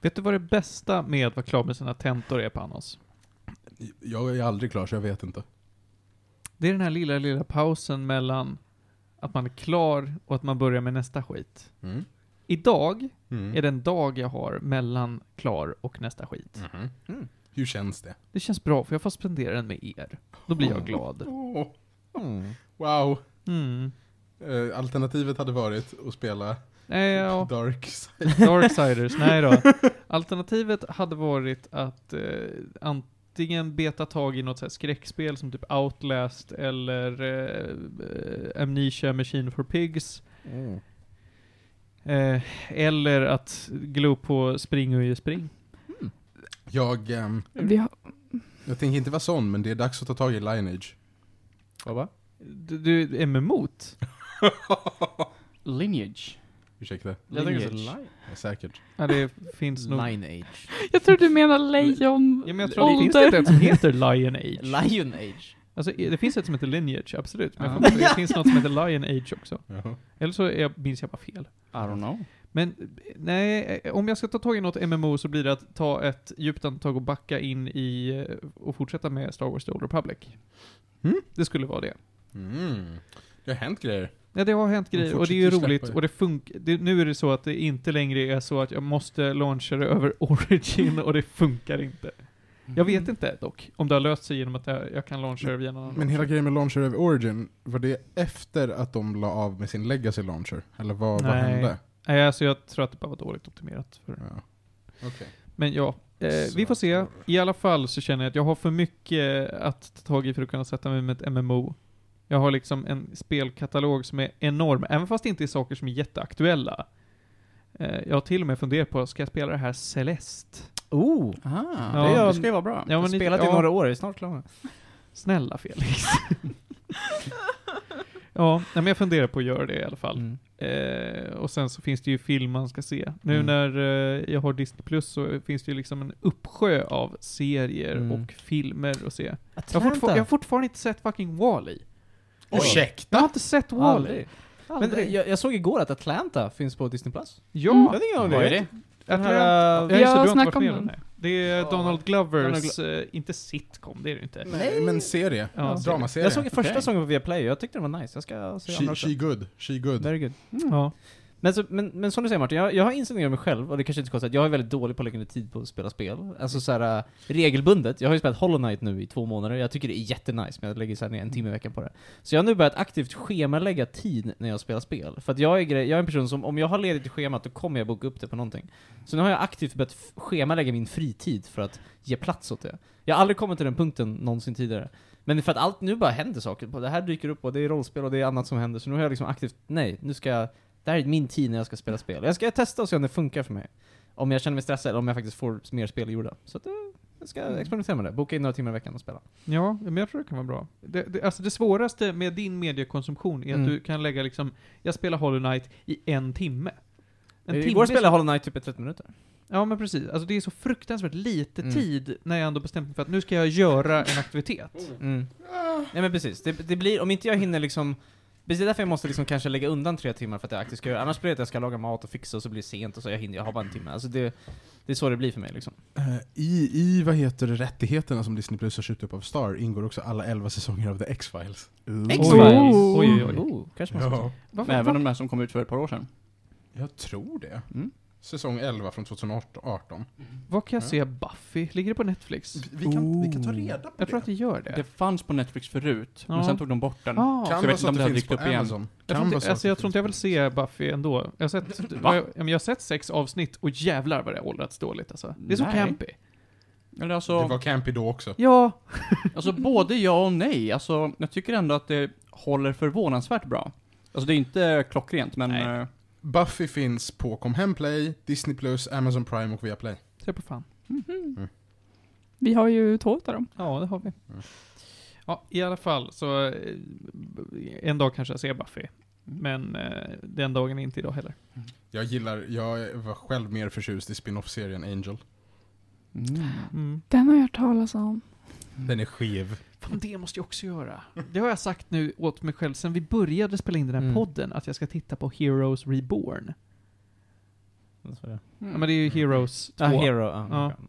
Vet du vad det bästa med att vara klar med sina tentor är, Panos? Jag är aldrig klar så jag vet inte. Det är den här lilla, lilla pausen mellan att man är klar och att man börjar med nästa skit. Mm. Idag Mm. är den dag jag har mellan klar och nästa skit. Mhm. Mm. Hur känns det? Det känns bra, för jag får spendera den med er. Då blir jag glad. Åh, Mm. wow. Eh, alternativet hade varit att spela Nej, ja, Dark Side. Darksiders, nej då. Alternativet hade varit att eh, antingen beta tag i något så här skräckspel som typ Outlast eller eh, Amnesia Machine for Pigs. Mm. Eh, eller att glo på Spring och ge spring. Jag, ehm, Vi har, jag tänker inte vara sån, men det är dags att ta tag i Lineage. Vad va? Du, du är emot? Lineage. Ursäkta, Jag tänker så Lineage. line. ja, säkert. Ja, det finns nog... Lineage. jag tror du menar lejon... Ja, men jag tror att det finns Ålder. ett som heter Lion Age. Lion Age. Alltså, det finns ett som heter Lineage, absolut. Men jag Ja. det finns något som heter Lion Age också. Jaha. Eller så är, minns jag bara fel. I don't know. Men nej, eh, om jag ska ta tag i något MMO så blir det att ta ett djupt andetag och backa in i eh, och fortsätta med Star Wars The Old Republic. Mm. Det skulle vara det. Mm. Det har hänt grejer. Ja, det har hänt grejer och det är ju roligt släppa. och det funkar. Nu är det så att det inte längre är så att jag måste launcha det över Origin och det funkar inte. Jag vet inte dock om det har löst sig genom att jag, jag kan launcha det via någon annan. Men hela grejen med Launcher över Origin, var det efter att de la av med sin Legacy Launcher? Eller vad, vad Nej. hände? Nej, alltså jag tror att det bara var dåligt optimerat. För. Ja. Okej. Men ja, eh, vi får se. I alla fall så känner jag att jag har för mycket att ta tag i för att kunna sätta mig med ett MMO. Jag har liksom en spelkatalog som är enorm, även fast det inte är saker som är jätteaktuella. Eh, jag har till och med funderat på, ska jag spela det här Celeste? Oh! Aha, Ja. det, det ska ju vara bra. Ja, Jag har spelat i ja. några år, jag är snart klar. Snälla Felix. ja, men jag funderar på att göra det i alla fall. Mm. Eh, och sen så finns det ju film man ska se. Nu Mm. när eh, jag har Disney Plus så finns det ju liksom en uppsjö av serier Mm. och filmer att se. Jag har, jag har fortfarande inte sett fucking Wall-E. Ursäkta? Jag har inte sett Wall-E. Aldrig. Men jag, jag såg igår att Atlanta finns på Disney+. Plus. Ja, Mm. Jag vet inte om Vad är det? Atlanta. här, Ja, just det, Vi du har snackat varit med om den. det. Det är. Donald Glovers, eh, inte sitcom, det är det inte. Nej, men serie. Ja, Dramaserie. jag såg första Okej. säsongen på Viaplay och jag tyckte den var nice. Jag ska se She, she good. She good. Very good. Ja. Men, så, men, men som du säger Martin, jag, jag har insett mig själv, och det kanske inte är så konstigt, att jag är väldigt dålig på att lägga ner tid på att spela spel. Alltså så här, äh, regelbundet. Jag har ju spelat Hollow Knight nu i två månader, jag tycker det är jättenice, men jag lägger så här ner en timme i veckan på det. Så jag har nu börjat aktivt schemalägga tid när jag spelar spel. För att jag är, jag är en person som, om jag har ledigt i schemat, då kommer jag boka upp det på någonting. Så nu har jag aktivt börjat schemalägga min fritid för att ge plats åt det. Jag har aldrig kommit till den punkten någonsin tidigare. Men för att allt nu bara händer saker. Det här dyker upp och det är rollspel och det är annat som händer. Så nu har jag liksom aktivt, nej, nu ska jag, det här är min tid när jag ska spela spel. Jag ska testa och se om det funkar för mig. Om jag känner mig stressad eller om jag faktiskt får mer spel gjorda. Så att, eh, jag ska experimentera med det. Boka in några timmar i veckan och spela. Ja, men jag tror det kan vara bra. Det, det, alltså det svåraste med din mediekonsumtion är Mm. att du kan lägga liksom, jag spelar Hollow Knight i en timme. En Eh, timme Igår är spelade jag Hollow Knight typ i 30 minuter. Ja men precis, alltså det är så fruktansvärt lite Mm. tid när jag ändå bestämt mig för att nu ska jag göra en aktivitet. Mm. Nej men precis, det, det blir, om inte jag hinner liksom Precis det är därför jag måste liksom kanske lägga undan tre timmar för att jag aktivt ska göra Annars blir det att jag ska laga mat och fixa och så blir det sent och så jag hinner, jag har bara en timme. Alltså det, det är så det blir för mig liksom. Eh, I, I, vad heter det, rättigheterna som Disney Plus har köpt upp av Star ingår också alla 11 säsonger av The X-Files. X-Files? Oj, oj, oj. Oh, kanske man ska Ja, Varför, Även var, de där som kom ut för ett par år sedan. jag tror det. Mm. Säsong 11 från 2018. var kan jag Ja. se Buffy? Ligger det på Netflix? Vi kan, vi kan ta reda på Jag tror att det gör det. Det fanns på Netflix förut, Ja. men sen tog de bort den. Ah. Kan jag vet så inte om det det har dykt upp igen. Amazon. Jag Kan tror, inte, så att alltså, jag det tror inte jag vill se Buffy ändå. Jag har sett, Va? jag, ja, men jag har sett sex avsnitt och jävlar vad det har åldrats dåligt alltså. Det är så Nej. campy. Eller alltså, Det var campy då också. Ja, alltså både ja och nej. Alltså, jag tycker ändå att det håller förvånansvärt bra. Alltså det är inte klockrent, men... Nej. eh, Buffy finns på Comhem Play, Disney Plus, Amazon Prime och Viaplay. se på fan. Vi har ju två utav dem. Ja, det har vi. Mm. Ja, i alla fall så eh, en dag kanske jag ser Buffy. Men eh, den dagen är inte idag heller. Jag gillar, jag var själv mer förtjust i spin-off-serien Angel. Mm. Mm. Den har jag hört talas om. Den är skev. Fan, det måste jag också göra. Det har jag sagt nu åt mig själv sen vi började spela in den här Mm. podden, att jag ska titta på Heroes Reborn. Så, ja. Men det är ju Heroes 2. Ah, Hero, ah, Ja. okej.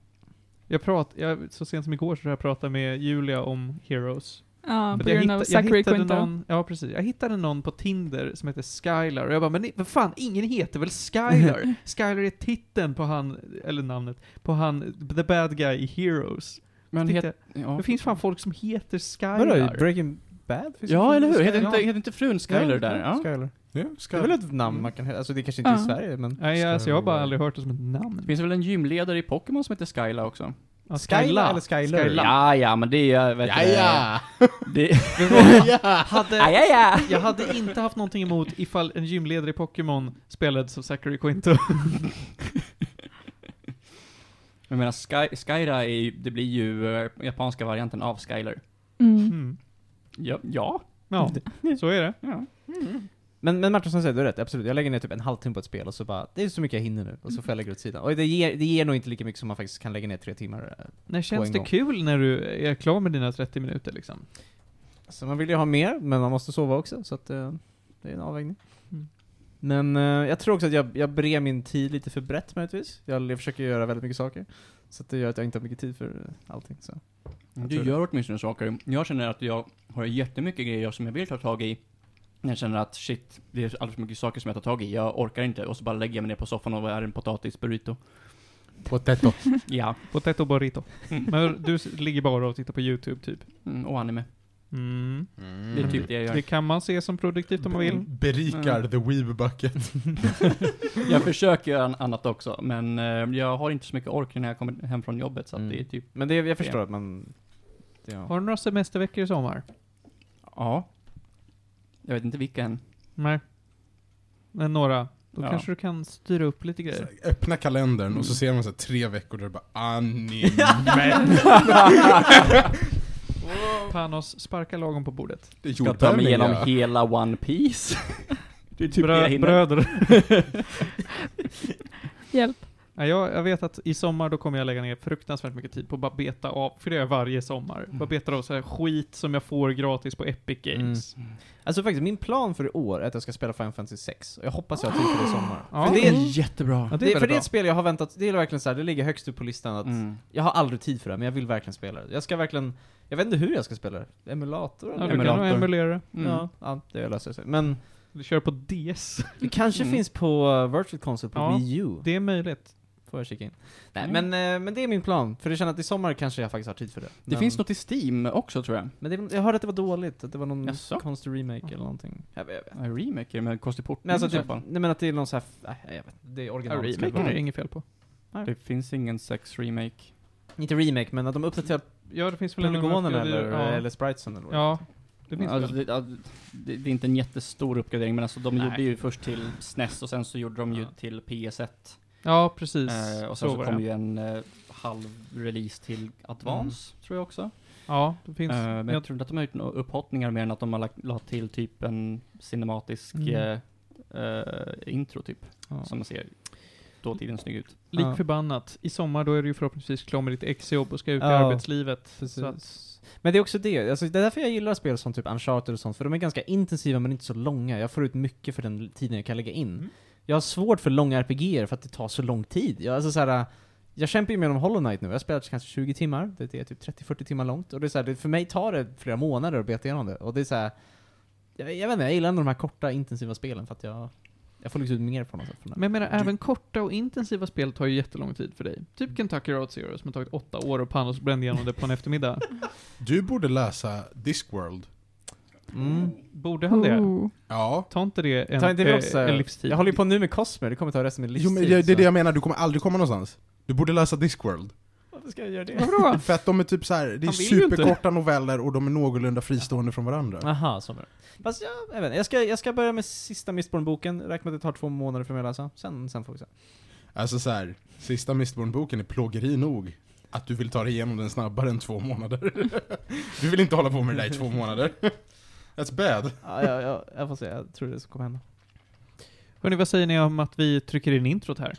Jag prat, jag, så sent som igår så jag pratade med Julia om Heroes. Ja, på jag, grund av Zachary hittade Quinto. någon, ja precis, jag hittade någon på Tinder som heter Skylar och jag bara, men vad fan, ingen heter väl Skylar? Skylar är titeln på han, eller namnet, på han, the bad guy i Heroes. Men het, ja. Det finns fan folk som heter Vadå, Skylar. Breaking Bad? Finns det ja, eller hur? Skylar? Heter inte, Ja. heter inte frun Skyler där? Ja. Skylar. Ja, Det är väl ett namn man kan heta, alltså det kanske inte är i Ja. Sverige men... Nej, alltså, jag har bara Skylar. aldrig hört det som ett Det namn. finns väl en gymledare i Pokémon som heter Skyla också? Ja, Skyla eller Skylar? Skyla. Ja, ja, men det är, vet Ja, ja! Det, Hade, ja, ja, ja. jag hade inte haft någonting emot ifall en gymledare i Pokémon spelades av Zachary Quinto. Jag menar, Sky, Skyra är ju, det blir ju eh, japanska varianten av Skyler. Mm. Mm. Ja, ja. Ja, så är det. ja. Men, men Martin som säger, du har rätt, absolut. Jag lägger ner typ en halvtimme på ett spel och så bara, det är så mycket jag hinner nu. Och så får jag lägga det åt sidan. Och det ger, det ger nog inte lika mycket som man faktiskt kan lägga ner tre timmar. eh. När känns det gång. kul när du är klar med dina 30 minuter liksom? Så man vill ju ha mer, men man måste sova också, så att eh, det är en avvägning. Mm. Men eh, jag tror också att jag, jag brer min tid lite för brett möjligtvis. Jag, jag försöker göra väldigt mycket saker. Så att det gör att jag inte har mycket tid för eh, allting. Så. Jag Du tror det. gör åtminstone saker. Jag känner att jag har jättemycket grejer som jag vill ta tag i. Jag känner att shit, det är alldeles för mycket saker som jag tar tag i. Jag orkar inte. Och så bara lägger jag mig ner på soffan och är en potatisburrito. Potato. Ja. Potato burrito. Men du ligger bara och tittar på YouTube typ? Mm, och anime. Mm. Det är typ det jag gör. Det kan man se som produktivt om man vill. Berikar the weeb bucket. Jag försöker göra annat också, men eh, jag har inte så mycket ork när jag kommer hem från jobbet, så Mm. det är typ, Men det, jag förstår att man... Ja. Har du några semesterveckor i sommar? ja. Jag vet inte vilka än. Nej. Men några. Då Ja. kanske du kan styra upp lite Så grejer. här, Öppna kalendern och så ser man så här, tre veckor där det bara anime. Panos, sparka lagom på bordet. Det Ska gjorde ta mig jag. igenom hela One Piece Det är typ det jag Brö hinner. bröder. Hjälp. Ja, jag, jag vet att i sommar då kommer jag lägga ner fruktansvärt mycket tid på att bara beta av, för det gör jag varje sommar. Bara beta av så här skit som jag får gratis på Epic Games. Alltså faktiskt, min plan för i år är att jag ska spela Final Fantasy 6. Och jag hoppas jag har tid för det i sommar. Ja. För det är, jättebra. Ja, det är det, väldigt för det är ett spel jag har väntat, det är verkligen så här, det ligger högst upp på listan att Mm. jag har aldrig tid för det, men jag vill verkligen spela det. Jag ska verkligen, jag vet inte hur jag ska spela det. Emulator Ja, eller? du kan Emulator. nog emulera det. Mm. Ja, ja, det löser sig. Men Du kör på DS. det kanske Mm. finns på uh, Virtual Console på Ja, Wii U. Det är möjligt. Får jag kika in. Nej, Mm. men, eh, men det är min plan. För jag känner att i sommar kanske jag faktiskt har tid för det. Det men, finns något i Steam också tror jag. Men det, jag hörde att det var dåligt, att det var någon Jaså? konstig remake eller någonting. Jag vet, jag vet. En remake med konstig port. Nej, alltså, typ, nej men att det är någon så här, f- nej, jag vet. Det är Ja, original. remake är det inget fel på. Det finns ingen sex remake. Inte remake, men att de uppdaterar Ja, det finns väl en polygonen uppgradering- eller, ja. eller spritesen eller Ja, det finns alltså, det, det, det är inte en jättestor uppgradering, men alltså de Nej. gjorde ju först till SNES och sen så gjorde de ju Ja. till PS1. Ja, precis. Eh, och sen så, var kom det. ju en eh, halv release till Advance, tror jag också. Ja, det finns. Eh, men jag tror inte att de har gjort några upphottningar mer än att de har lagt, lagt till typ en cinematisk Mm. eh, eh, intro typ, Ja. som ser dåtiden snygg ut. lik Ja. förbannat. I sommar då är du ju förhoppningsvis klar med ditt exjobb och ska ut i Ja, arbetslivet. Så Men det är också det, alltså, det är därför jag gillar spel som typ Uncharted och sånt, för de är ganska intensiva men inte så långa. Jag får ut mycket för den tiden jag kan lägga in. Mm. Jag har svårt för långa RPGer för att det tar så lång tid. Jag, alltså, så här, jag kämpar ju med om Hollow Knight nu, jag har spelat kanske 20 timmar, det är typ 30-40 timmar långt. Och det är så här, det, för mig tar det flera månader att beta igenom det. Och det är så här, jag, jag vet inte, jag gillar ändå de här korta intensiva spelen för att jag, jag får liksom ut mer på något sätt från det. men jag menar, Du- även korta och intensiva spel tar ju jättelång tid för dig. Typ Kentucky Road Zero som har tagit åtta år och Panos brände igenom det på en eftermiddag. Du borde läsa Discworld. Mm. Borde han det? Oh. Ja. Ta inte det en, Ta inte det också, eh, en livstid? Jag håller ju på nu med Cosmer, det kommer ta resten av min Jo, livstid. men det, det är det jag menar, du kommer aldrig komma någonstans. Du borde läsa Discworld. Varför ska jag göra det? För att de är typ så här, det är superkorta noveller och de är någorlunda fristående från varandra. Aha, så det. Fast jag, jag vet jag ska, jag ska börja med sista Mistborn-boken, räkna med att det tar två månader för mig att läsa. Sen, sen får vi se. Alltså så här, sista Mistborn-boken är plågeri nog. Att du vill ta dig igenom den snabbare än två månader. du vill inte hålla på med det där i två månader. That's bad. Ja, ja, ja, jag får se, jag tror det kommer hända. Hörni, vad säger ni om att vi trycker in introt här?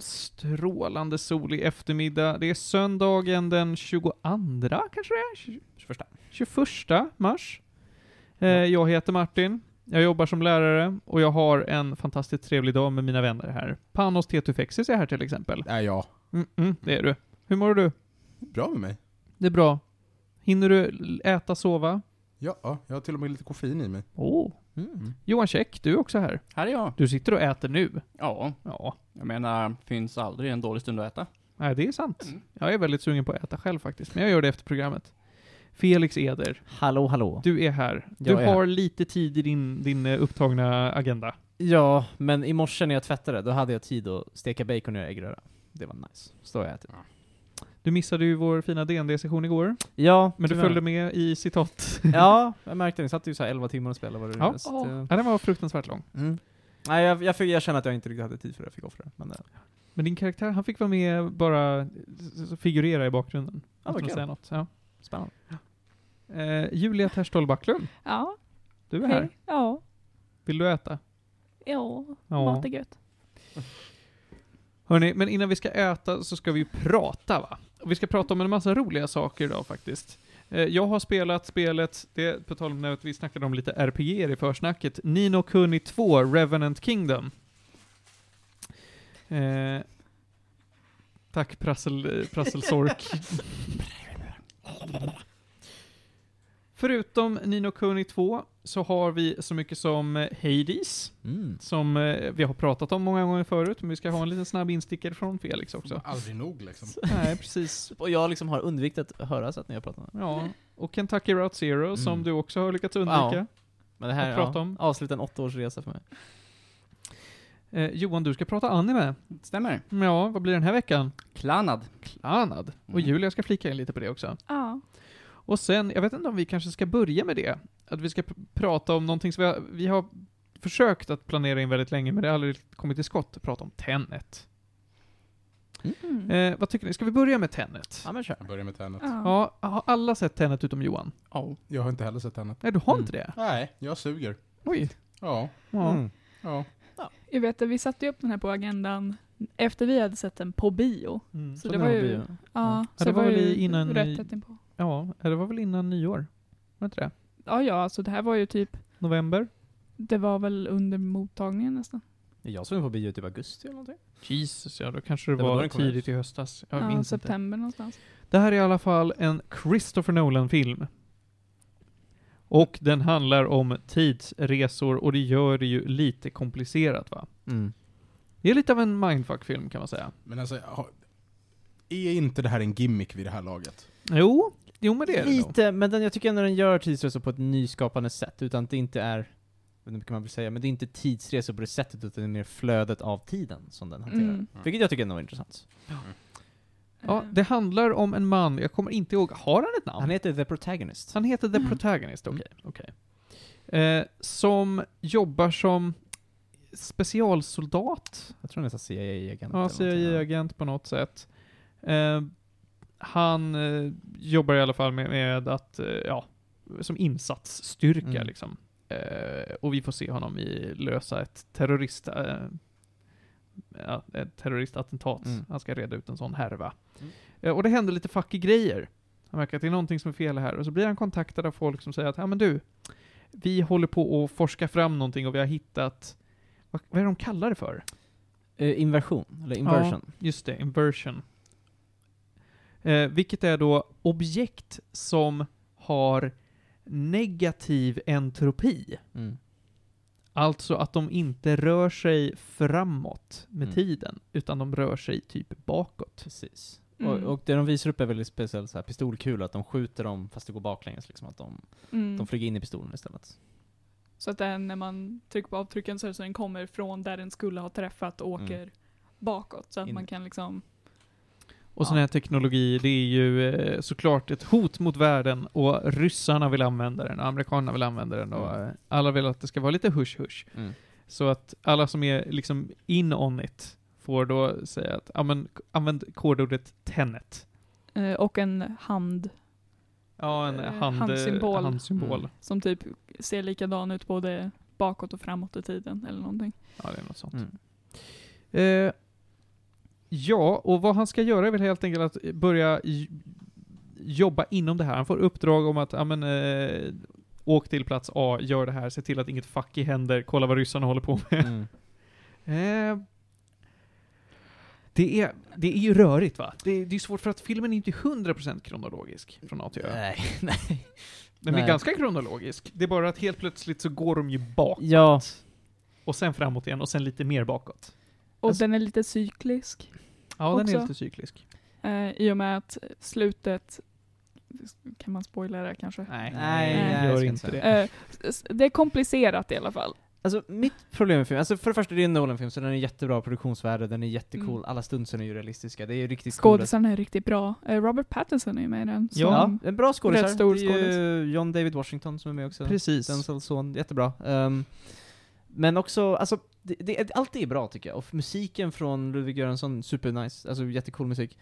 En strålande solig eftermiddag. Det är söndagen den 22 kanske det är? 21. 21 mars. Eh, jag heter Martin. Jag jobbar som lärare och jag har en fantastiskt trevlig dag med mina vänner här. Panos Tetufexis är här till exempel. Nej, ja. Mm, mm, det är du. Hur mår du? Bra med mig. Det är bra. Hinner du äta, sova? Ja, ja, jag har till och med lite koffein i mig. Oh. Mm. Johan Käck, du är också här. Här är jag. Du sitter och äter nu. Ja, Ja, jag menar, finns aldrig en dålig stund att äta. nej det är sant. Mm. Jag är väldigt sugen på att äta själv faktiskt, men jag gör det efter programmet. Felix Eder, Hallå, hallå. du är här. Du Jag är har lite tid i din, din eh, upptagna agenda. Ja, men i morse när jag tvättade, då hade jag tid att steka bacon och göra äggröra. Det var nice. Så har jag ätit. Du missade ju vår fina DND-session igår, Ja, men du följde med i citat. Ja, jag märkte det. Ni satt ju så här 11 timmar och spelade vad det Ja. så Ja. den var fruktansvärt lång. mm. Nej, jag, jag, fick, jag känner att jag inte riktigt hade tid för det, jag fick offra det. Men, eh, Men din karaktär, han fick vara med bara figurera i bakgrunden. Ja, Utan att säga något. Ja. spännande. Eh, Julia Terstol Backlund, Ja, du är här. hej. Ja, Vill du äta? ja, Ja. mat är gött. Hörni, men innan vi ska äta så ska vi ju prata va? Vi ska prata om en massa roliga saker idag faktiskt. Eh, Jag har spelat spelet, det på tal om när vi snackade om lite RPG i försnacket, Nino Kuni 2, Revenant Kingdom. Eh, tack Prassel, Prassel Sork. Förutom Nino Kuni 2 så har vi så mycket som eh, Hades, Mm. som eh, vi har pratat om många gånger förut, men vi ska ha en liten snabb instickare från Felix också. Aldrig nog liksom. Nej, precis. Och jag liksom har undvikit att höra så att ni har pratat om det. Ja, och Kentucky Route Zero, som Mm. du också har lyckats undvika. Ja. Men det här prata ja, om. avslutar en åtta års resa för mig. Eh, Johan, du ska prata anime. Stämmer. Ja, vad blir den här veckan? Klanad. Klanad. Och Mm. Julia ska flika in lite på det också. Ja. Och sen, jag vet inte om vi kanske ska börja med det. Att vi ska pr- prata om någonting som vi har, vi har försökt att planera in väldigt länge, men det har aldrig kommit till skott. Att prata om Tenet. Mm. Eh, vad tycker ni? Ska vi börja med Tenet? Ja men kör. Jag börjar med Tenet. Ja. Ja, har alla sett Tenet utom Johan? Ja. Jag har inte heller sett Tenet. Nej, du har Mm. inte det? Nej, jag suger. Oj. Ja, Ja. Mm. ja. Jag vet att vi satte ju upp den här på agendan efter vi hade sett den på bio. Mm. Så Så det var ju, vi ja, ju. så Ja, det var var ju innan rätt tätt inpå. Ja, det var väl innan nyår? Var inte det? Ja, ja, alltså det här var ju typ, November? det var väl under mottagningen nästan. Jag såg den på bio typ augusti eller någonting. Jesus, ja då kanske det, Det var var tidigt i höstas. Jag ja, minns inte. september någonstans. Det här är i alla fall en Christopher Nolan-film. Och den handlar om tidsresor och det gör det ju lite komplicerat va? Mm. Det är lite av en mindfuck-film kan man säga. Men alltså, är inte det här en gimmick vid det här laget? Jo, jo men det är det. Lite, men den, jag tycker ändå den gör tidsresor på ett nyskapande sätt, utan att det inte är, jag vet inte hur man vill säga, men det är inte tidsresor på det sättet, utan det är mer flödet av tiden som den hanterar. Mm. Vilket jag tycker ändå var intressant. Ja, det handlar om en man, jag kommer inte ihåg, har han ett namn? Han heter The Protagonist. Han heter The Mm. Protagonist, okej. Mm. okej. Eh, som jobbar som specialsoldat Jag tror han heter CIA-agent. Ja, CIA-agent på något sätt. Eh, han eh, jobbar i alla fall med, med att, eh, ja, som insatsstyrka Mm. liksom. Eh, och vi får se honom i lösa ett terrorist, eh, ja, ett terroristattentat. Mm. Han ska reda ut en sån härva. Mm. Eh, och det händer lite fucky grejer. Han märker att det är någonting som är fel här. Och så blir han kontaktad av folk som säger att, ja men du, vi håller på att forska fram någonting och vi har hittat, vad, vad är det de kallar det för? Eh, inversion, eller inversion. Just det, inversion. Eh, vilket är då objekt som har negativ entropi. Mm. Alltså att de inte rör sig framåt med Mm. tiden, utan de rör sig typ bakåt. Precis. Mm. Och, och det de visar upp är väldigt speciellt så här pistolkula, att de skjuter dem fast det går baklänges liksom, att de, Mm. de flyger in i pistolen istället. Så att den, när man trycker på avtrycken så är det så den kommer från där den skulle ha träffat och åker bakåt. Så att In. man kan liksom, Och sån här teknologi, det är ju eh, såklart ett hot mot världen och ryssarna vill använda den, och amerikanerna vill använda den och Mm. eh, alla vill att det ska vara lite hush-hush. Mm. Så att alla som är liksom in on it får då säga att, men använd kodordet tenet. eh, och en hand Ja, en Eh, hand, handsymbol. handsymbol. Mm. som typ ser likadan ut både bakåt och framåt i tiden eller någonting. Ja, det är något sånt. Mm. Eh, Ja, och vad han ska göra är väl helt enkelt att börja jobba inom det här. Han får uppdrag om att, ja men, eh, åk till plats A, gör det här, se till att inget fucky händer, kolla vad ryssarna håller på med. Mm. Eh, det, är, det är ju rörigt va? Det, det är svårt för att filmen är inte 100% kronologisk från A till Ö. Nej, nej. Den är nej. ganska kronologisk. Det är bara att helt plötsligt så går de ju bakåt. Ja, Och sen framåt igen, och sen lite mer bakåt. Och Alltså- den är lite cyklisk. Ja, den är Också. lite cyklisk. Eh, I och med att slutet, kan man spoila det kanske? Nej, Nej, jag gör inte det. Eh, det är komplicerat i alla fall. Alltså mitt problem med filmen, alltså för det första det är en Nolan-film så den är jättebra produktionsvärde, den är jättecool, Mm. alla stunsen är ju realistiska, det är ju riktigt. Skådisarna är riktigt bra. Eh, Robert Pattinson är ju med i den. Ja, en bra skådisar. rätt stor det är ju John David Washington som är med också. Precis. Denzel son, jättebra. Ehm, men också, alltså, det, det, allt är bra tycker jag. Och musiken från Ludwig Göransson, supernice. Alltså jättecool musik.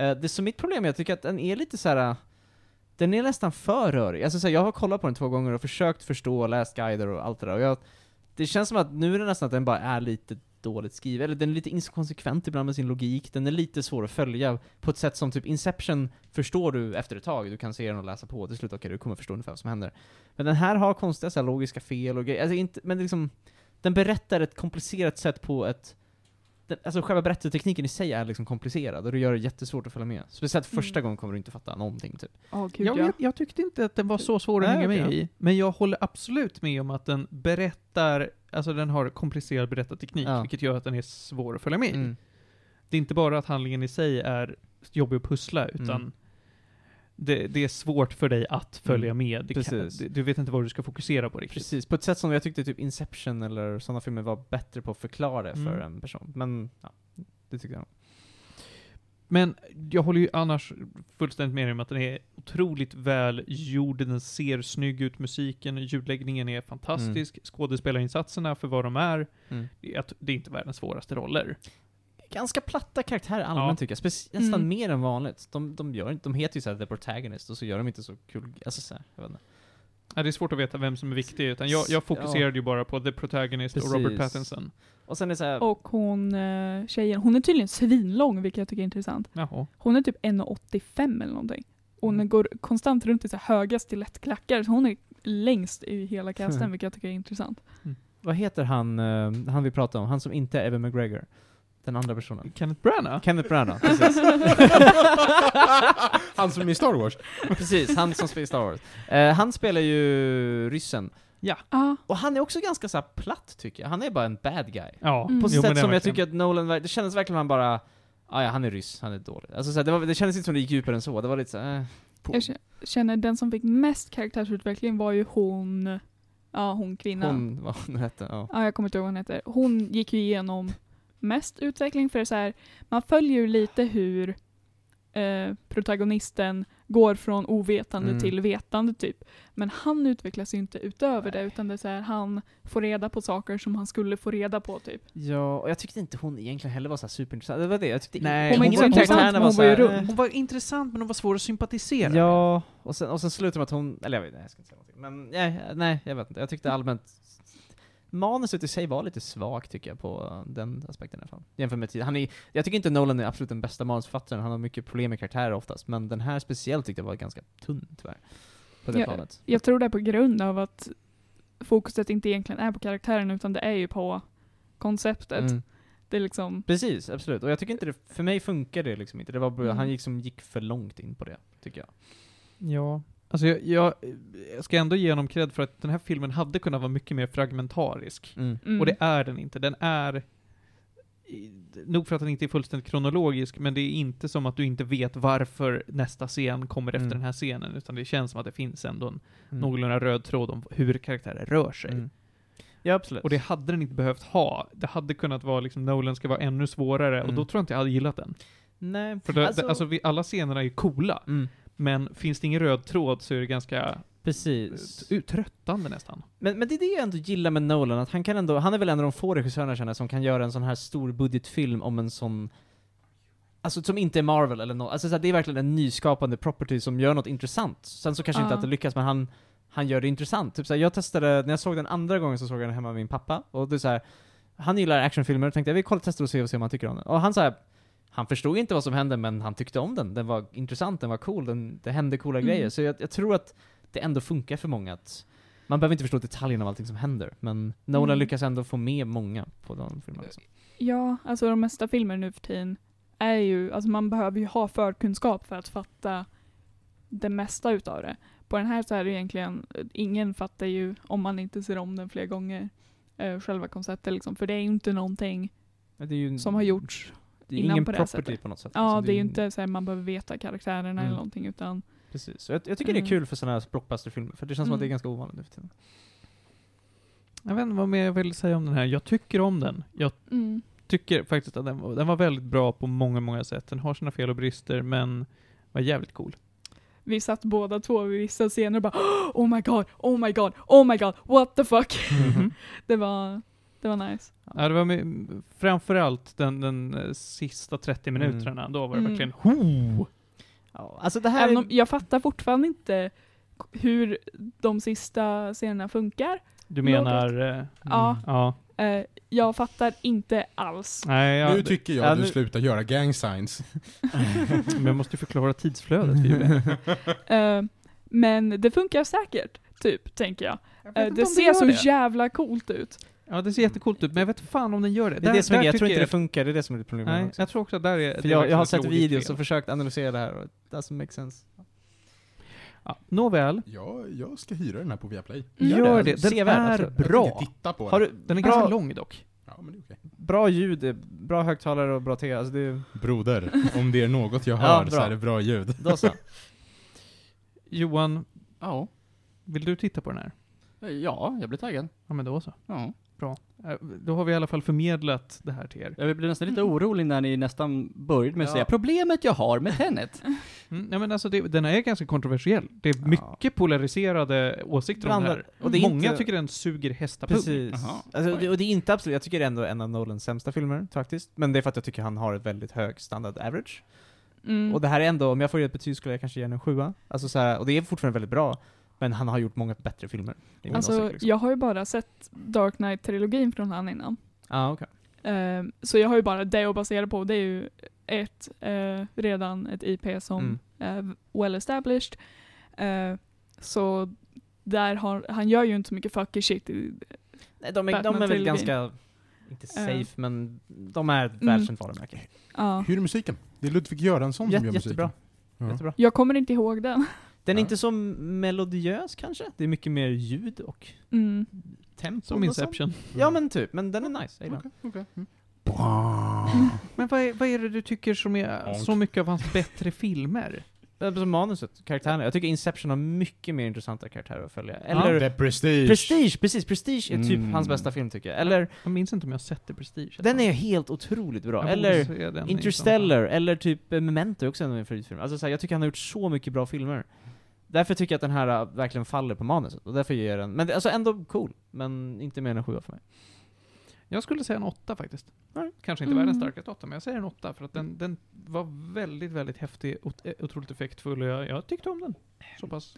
Uh, det som mitt problem är, jag tycker att den är lite så här. Den är nästan för rörig. Alltså så här, jag har kollat på den två gånger och försökt förstå, läst guider och allt det där. Och jag, det känns som att nu är det nästan att den bara är lite dåligt skriven, eller den är lite inkonsekvent ibland med sin logik, den är lite svår att följa på ett sätt som typ Inception förstår du efter ett tag, du kan se den och läsa på, till slut okej, du kommer förstå ungefär vad som händer. Men den här har konstiga så här, logiska fel och grejer, alltså inte, men liksom, den berättar ett komplicerat sätt på ett den, alltså själva berättartekniken i sig är liksom komplicerad och det gör det jättesvårt att följa med. Speciellt första Mm. gången kommer du inte fatta någonting typ. Åh, gud, Jag, ja. jag, jag tyckte inte att den var så svår att hänga med i, men jag håller absolut med om att den berättar, alltså den har komplicerad berättarteknik, Ja. vilket gör att den är svår att följa med i. Mm. Det är inte bara att handlingen i sig är jobbig att pussla, utan Mm. Det, det är svårt för dig att följa Mm. med. Det kan, Precis. du, vet inte vad du ska fokusera på riktigt. Precis, på ett sätt som jag tyckte typ Inception eller sådana filmer var bättre på att förklara det för Mm. en person. Men, ja, det tyckte jag. Men jag håller ju annars fullständigt med dig om att den är otroligt väl gjord, den ser snygg ut, musiken, ljudläggningen är fantastisk, skådespelarinsatserna för vad de är, Mm. det är, att- det är inte världens svåraste roller. Ganska platta karaktärer allmänt Ja. tycker jag, Speci- nästan Mm. mer än vanligt. De, de, gör, de heter ju såhär The Protagonist och så gör de inte så kul, alltså såhär, jag vet inte. Ja, det är svårt att veta vem som är viktig, utan jag, jag fokuserade ju bara på The Protagonist och Robert Precis. Pattinson. Och sen är det såhär, Och hon, eh, tjejen, hon är tydligen svinlång, vilket jag tycker är intressant. Jaha. Hon är typ 1,85 eller någonting. Hon Mm. går konstant runt i så här höga stilettklackar, så hon är längst i hela casten, Mm. vilket jag tycker är intressant. vad heter han, eh, han vi pratade om, han som inte är Evan McGregor? Den andra personen. Kenneth Branagh? Kenneth Branagh, precis. Han som är i Star Wars. precis, han som spelar i Star Wars. Eh, han spelar ju ryssen. Ah, Och han är också ganska så här platt tycker jag, han är bara en bad guy. Ja, Mm. På jo, sätt det är som jag verkligen- tycker att Nolan, det kändes verkligen han bara, ah, ja han är ryss, han är dålig. Alltså så här, det, var, det kändes inte som det gick djupare än så, det var lite så här, eh. Jag känner den som fick mest karaktärsutveckling var ju hon, ja hon kvinnan. hon, vad hon hette, ja. Ja, jag kommer inte ihåg vad hon heter. Hon gick ju igenom mest utveckling för så här, man följer ju lite hur eh, protagonisten går från ovetande Mm. till vetande typ. Men han utvecklas ju inte utöver det utan det är så här, han får reda på saker som han skulle få reda på typ. Ja, och jag tyckte inte hon egentligen heller var så här superintressant, det var det, jag tyckte Nej, Hon var inte intressant, karaktärerna men hon så var ju rund. Hon var intressant, men hon var svår att sympatisera. Ja, och sen, och sen slutar med att hon, eller jag vet nej, jag ska inte säga någonting. Men nej, nej, jag vet inte. Jag tyckte allmänt Manuset i sig var lite svagt tycker jag på den aspekten i alla fall. Jämfört med tid. Han är, jag tycker inte Nolan är absolut den bästa manusförfattaren, han har mycket problem med karaktärer oftast, men den här speciellt tyckte jag var ganska tunn tyvärr. På det Ja, planet. Jag tror det är på grund av att fokuset inte egentligen är på karaktären utan det är ju på konceptet. Mm. Det är liksom, Precis, absolut. Och jag tycker inte det, för mig funkar det liksom inte. Det var, Mm. Han gick, som gick för långt in på det, tycker jag. Ja. Alltså jag, jag, jag ska ändå ge honom cred för att den här filmen hade kunnat vara mycket mer fragmentarisk. Mm. mm. Och det är den inte. Den är, nog för att den inte är fullständigt kronologisk, men det är inte som att du inte vet varför nästa scen kommer efter Mm. den här scenen, utan det känns som att det finns ändå en Mm. någorlunda röd tråd om hur karaktärer rör sig. Mm. Ja, absolut. Och det hade den inte behövt ha. Det hade kunnat vara liksom, Nolan ska vara ännu svårare, och Mm. då tror jag inte jag hade gillat den. Nej, För det, alltså, alltså vi, alla scenerna är ju coola, mm. Men finns det ingen röd tråd så är det ganska Precis. uh, tröttande nästan. Men, men det är det jag ändå gillar med Nolan, att han kan ändå, han är väl en av de få regissörerna känner som kan göra en sån här stor budgetfilm om en sån Alltså som inte är Marvel eller något, alltså så här, det är verkligen en nyskapande property som gör något intressant. Sen så kanske inte Ja. att det lyckas, men han, han gör det intressant. Typ så här, jag testade, när jag såg den andra gången så såg jag den hemma med min pappa, och det är så här, han gillar actionfilmer, och tänkte jag vi kollar, testar och ser och ser om han tycker om den. Och han så här, han förstod inte vad som hände, men han tyckte om den. Den var intressant, den var cool, den, det hände coola Mm. grejer. Så jag, jag tror att det ändå funkar för många att man behöver inte förstå detaljerna av allting som händer, men Nolan Mm. lyckas ändå få med många på den filmen. Liksom. Ja, alltså de mesta filmer nu för tiden är ju, alltså man behöver ju ha förkunskap för att fatta det mesta utav det. På den här så är det egentligen, ingen fattar ju om man inte ser om den flera gånger, eh, själva konceptet liksom. För det är ju inte någonting ju som har gjorts. Det är innan ingen på det property sättet. på något sätt. Ja, liksom. det är ju inte så här man behöver veta karaktärerna Mm. eller någonting utan, Precis. Jag, jag tycker det är Mm. kul för sådana här blockbusterfilmer, för det känns som att det är Mm. ganska ovanligt nu för tiden. Jag vet inte vad mer jag vill säga om den här. Jag tycker om den. Jag mm. tycker faktiskt att den var, den var väldigt bra på många, många sätt. Den har sina fel och brister, men var jävligt cool. Vi satt båda två vid vissa scener och bara Oh my god, oh my god, oh my god, what the fuck. Mhm. det var, det var nice. Ja, det var med, framförallt den, den eh, sista 30 Mm. minuterna. Då var det Mm. verkligen ho! Ja, alltså det här Även är... om jag fattar fortfarande inte hur de sista scenerna funkar. Du menar... Eh, Ja. ja. Eh, jag fattar inte alls. Nej, ja, nu tycker jag Ja, att du nu- slutar göra gang signs. men jag måste ju förklara tidsflödet. Eh, men det funkar säkert, typ, tänker jag. Jag inte det ser så det. jävla coolt ut. Ja, det ser jättecoolt ut, men jag vet fan om den gör det. Det är Där- det som är jag tror tycker inte det funkar, det är det som är problemet Nej, också. jag tror också att där är... För det är jag, jag har sett videos fel. och försökt analysera det här och it doesn't make sense. Ja, nåväl. Ja, jag ska hyra den här på Viaplay. Gör det. Den Sevärd, är absolut. Jag bra. titta på Har den. du, Den är bra, ganska lång dock. Ja, men det är okej. bra ljud, bra högtalare och bra te, alltså det är Broder, om det är något jag Ja, hör så bra. är det bra ljud. då så. Johan, Ja. vill du titta på den här? Ja, jag blir taggad. Ja, men då så. Ja. Eh, Då har vi i alla fall förmedlat det här till er. Jag blev nästan lite orolig när ni nästan började med att Ja. säga problemet jag har med Tenet. Mm, nej, men alltså det, den är ganska kontroversiell. Det är Ja. mycket polariserade åsikter om det här. och det är Många inte- tycker den suger hästapung. Precis. Alltså, det, och det är inte absolut, jag tycker det är ändå en av Nolans sämsta filmer faktiskt. Men det är för att jag tycker han har ett väldigt hög standard average. Mm. Och det här är ändå, om jag får ge ett betyg skulle jag kanske ge den en sjua. Alltså så här, och det är fortfarande väldigt bra. Men han har gjort många bättre filmer. Alltså, åsikt, liksom. jag har ju bara sett Dark Knight-trilogin från han innan. ah, okej. Eh, så jag har ju bara det att basera på. Det är ju ett, eh, redan ett IP som Mm. är well established. Eh, så där har, han gör ju inte så mycket fucky shit. I, Nej, de är, de är väl ganska, inte safe, Eh. men de är ett Mm. välkänt varumärke. ja. Hur är musiken? Det är Ludvig Göransson som Jätte, gör musiken. jättebra. Ja. Jättebra. Jag kommer inte ihåg den. Den är Ja. inte så melodiös kanske, det är mycket mer ljud och Mm. tempo. Som. Inception. Ja men typ, men den är nice. Okej, okej. Mm. Men vad är, vad är det du tycker som är så mycket av hans bättre filmer? Som manuset, karaktärerna. Jag tycker Inception har mycket mer intressanta karaktärer att följa. Eller The Prestige. Prestige, precis, Prestige är typ Mm. hans bästa film tycker jag. Eller, Jag minns inte om jag har sett The Prestige. den är helt otroligt bra. Jag Eller Interstellar, eller typ eh, Memento också en av mina favoritfilmer. Alltså så här, jag tycker han har gjort så mycket bra filmer. Därför tycker jag att den här äh, verkligen faller på manuset, och därför ger jag den, men det, alltså ändå cool, men inte mer än en sjua för mig. Jag skulle säga en åtta faktiskt. Nej. Kanske inte Mm. världens starkaste åtta, men jag säger en åtta för att den, den var väldigt, väldigt häftig, ot- eh, otroligt effektfull och jag, jag tyckte om den. Så pass.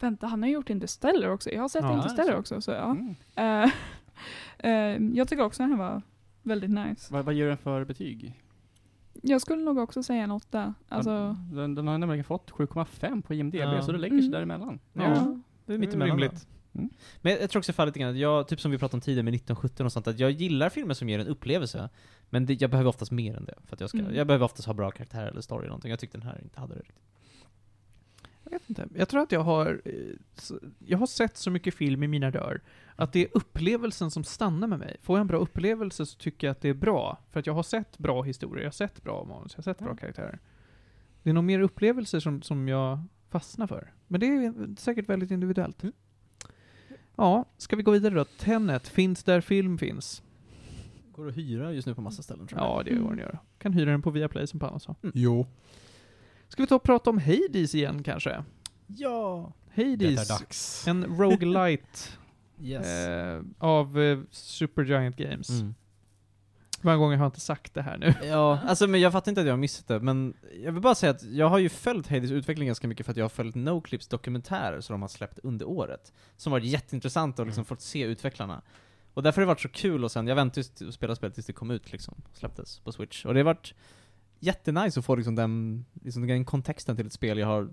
Vänta, han har gjort Interstellar också. Jag har sett Ja, Interstellar så. också, så ja. Mm. Eh, jag tycker också den här var väldigt nice. Vad, vad ger den för betyg? Jag skulle nog också säga en åtta. Alltså, Den, den har nämligen fått 7,5 på IMDB, Ja. så det lägger sig Mm. däremellan. Ja, ja. det är mitt emellan rimligt. Men jag, tror också det faller lite grann, jag, typ som vi pratade om tidigare med 1917 och sånt, att jag gillar filmer som ger en upplevelse, men det, jag behöver oftast mer än det. För att jag, ska, Mm. jag behöver oftast ha bra karaktär eller story eller någonting. Jag tyckte den här inte hade det riktigt. Jag vet inte. Jag tror att jag har, eh, jag har sett så mycket film i mina rör, att det är upplevelsen som stannar med mig. Får jag en bra upplevelse så tycker jag att det är bra. För att jag har sett bra historier, jag har sett bra manus, jag har sett bra karaktärer. Det är nog mer upplevelser som, som jag fastnar för. Men det är säkert väldigt individuellt. Mm. Ja, ska vi gå vidare då? Tenet, finns där film finns? Går att hyra just nu på massa ställen tror jag. Ja, det är vad den gör. Kan hyra den på Viaplay som Panna sa. Jo, Ska vi ta och prata om Hades igen kanske? Ja! det är Hades, dags. en roguelite Yes. eh, av eh, Supergiant Games. Mm. Hur många gånger har jag inte sagt det här nu? Ja, alltså men jag fattar inte att jag har missat det, men jag vill bara säga att jag har ju följt Hades utveckling ganska mycket för att jag har följt Noclips dokumentärer som de har släppt under året. Som varit jätteintressanta och liksom fått se utvecklarna. Och därför har det varit så kul och sen, jag väntade just att spela spelet tills det kom ut liksom, och släpptes på Switch. Och det har varit jättenice att få liksom den, liksom den kontexten till ett spel jag har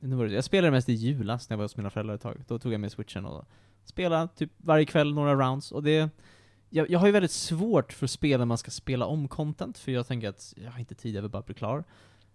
nu var det, jag spelade mest i julas när jag var hos mina föräldrar ett tag. Då tog jag med switchen och Spela typ varje kväll några rounds. Och det, jag, jag har ju väldigt svårt för spel när man ska spela om content, för jag tänker att jag har inte tid, jag vill bara bli klar.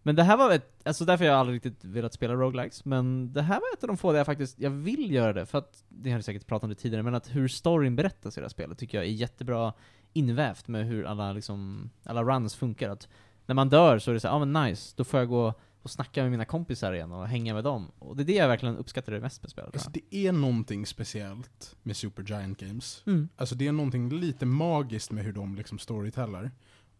Men det här var ett, alltså därför har jag aldrig riktigt velat spela roguelikes, men det här var ett av de få där jag faktiskt, jag vill göra det, för att, det har jag säkert pratat om det tidigare, men att hur storyn berättas i det här spelet tycker jag är jättebra invävt med hur alla liksom, alla runs funkar. Att när man dör så är det så ja ah, men nice, då får jag gå och snacka med mina kompisar igen och hänga med dem. Och det är det jag verkligen uppskattar det mest med spelet. Alltså, det är någonting speciellt med Supergiant Games. Mm. Alltså det är någonting lite magiskt med hur de liksom storytellar.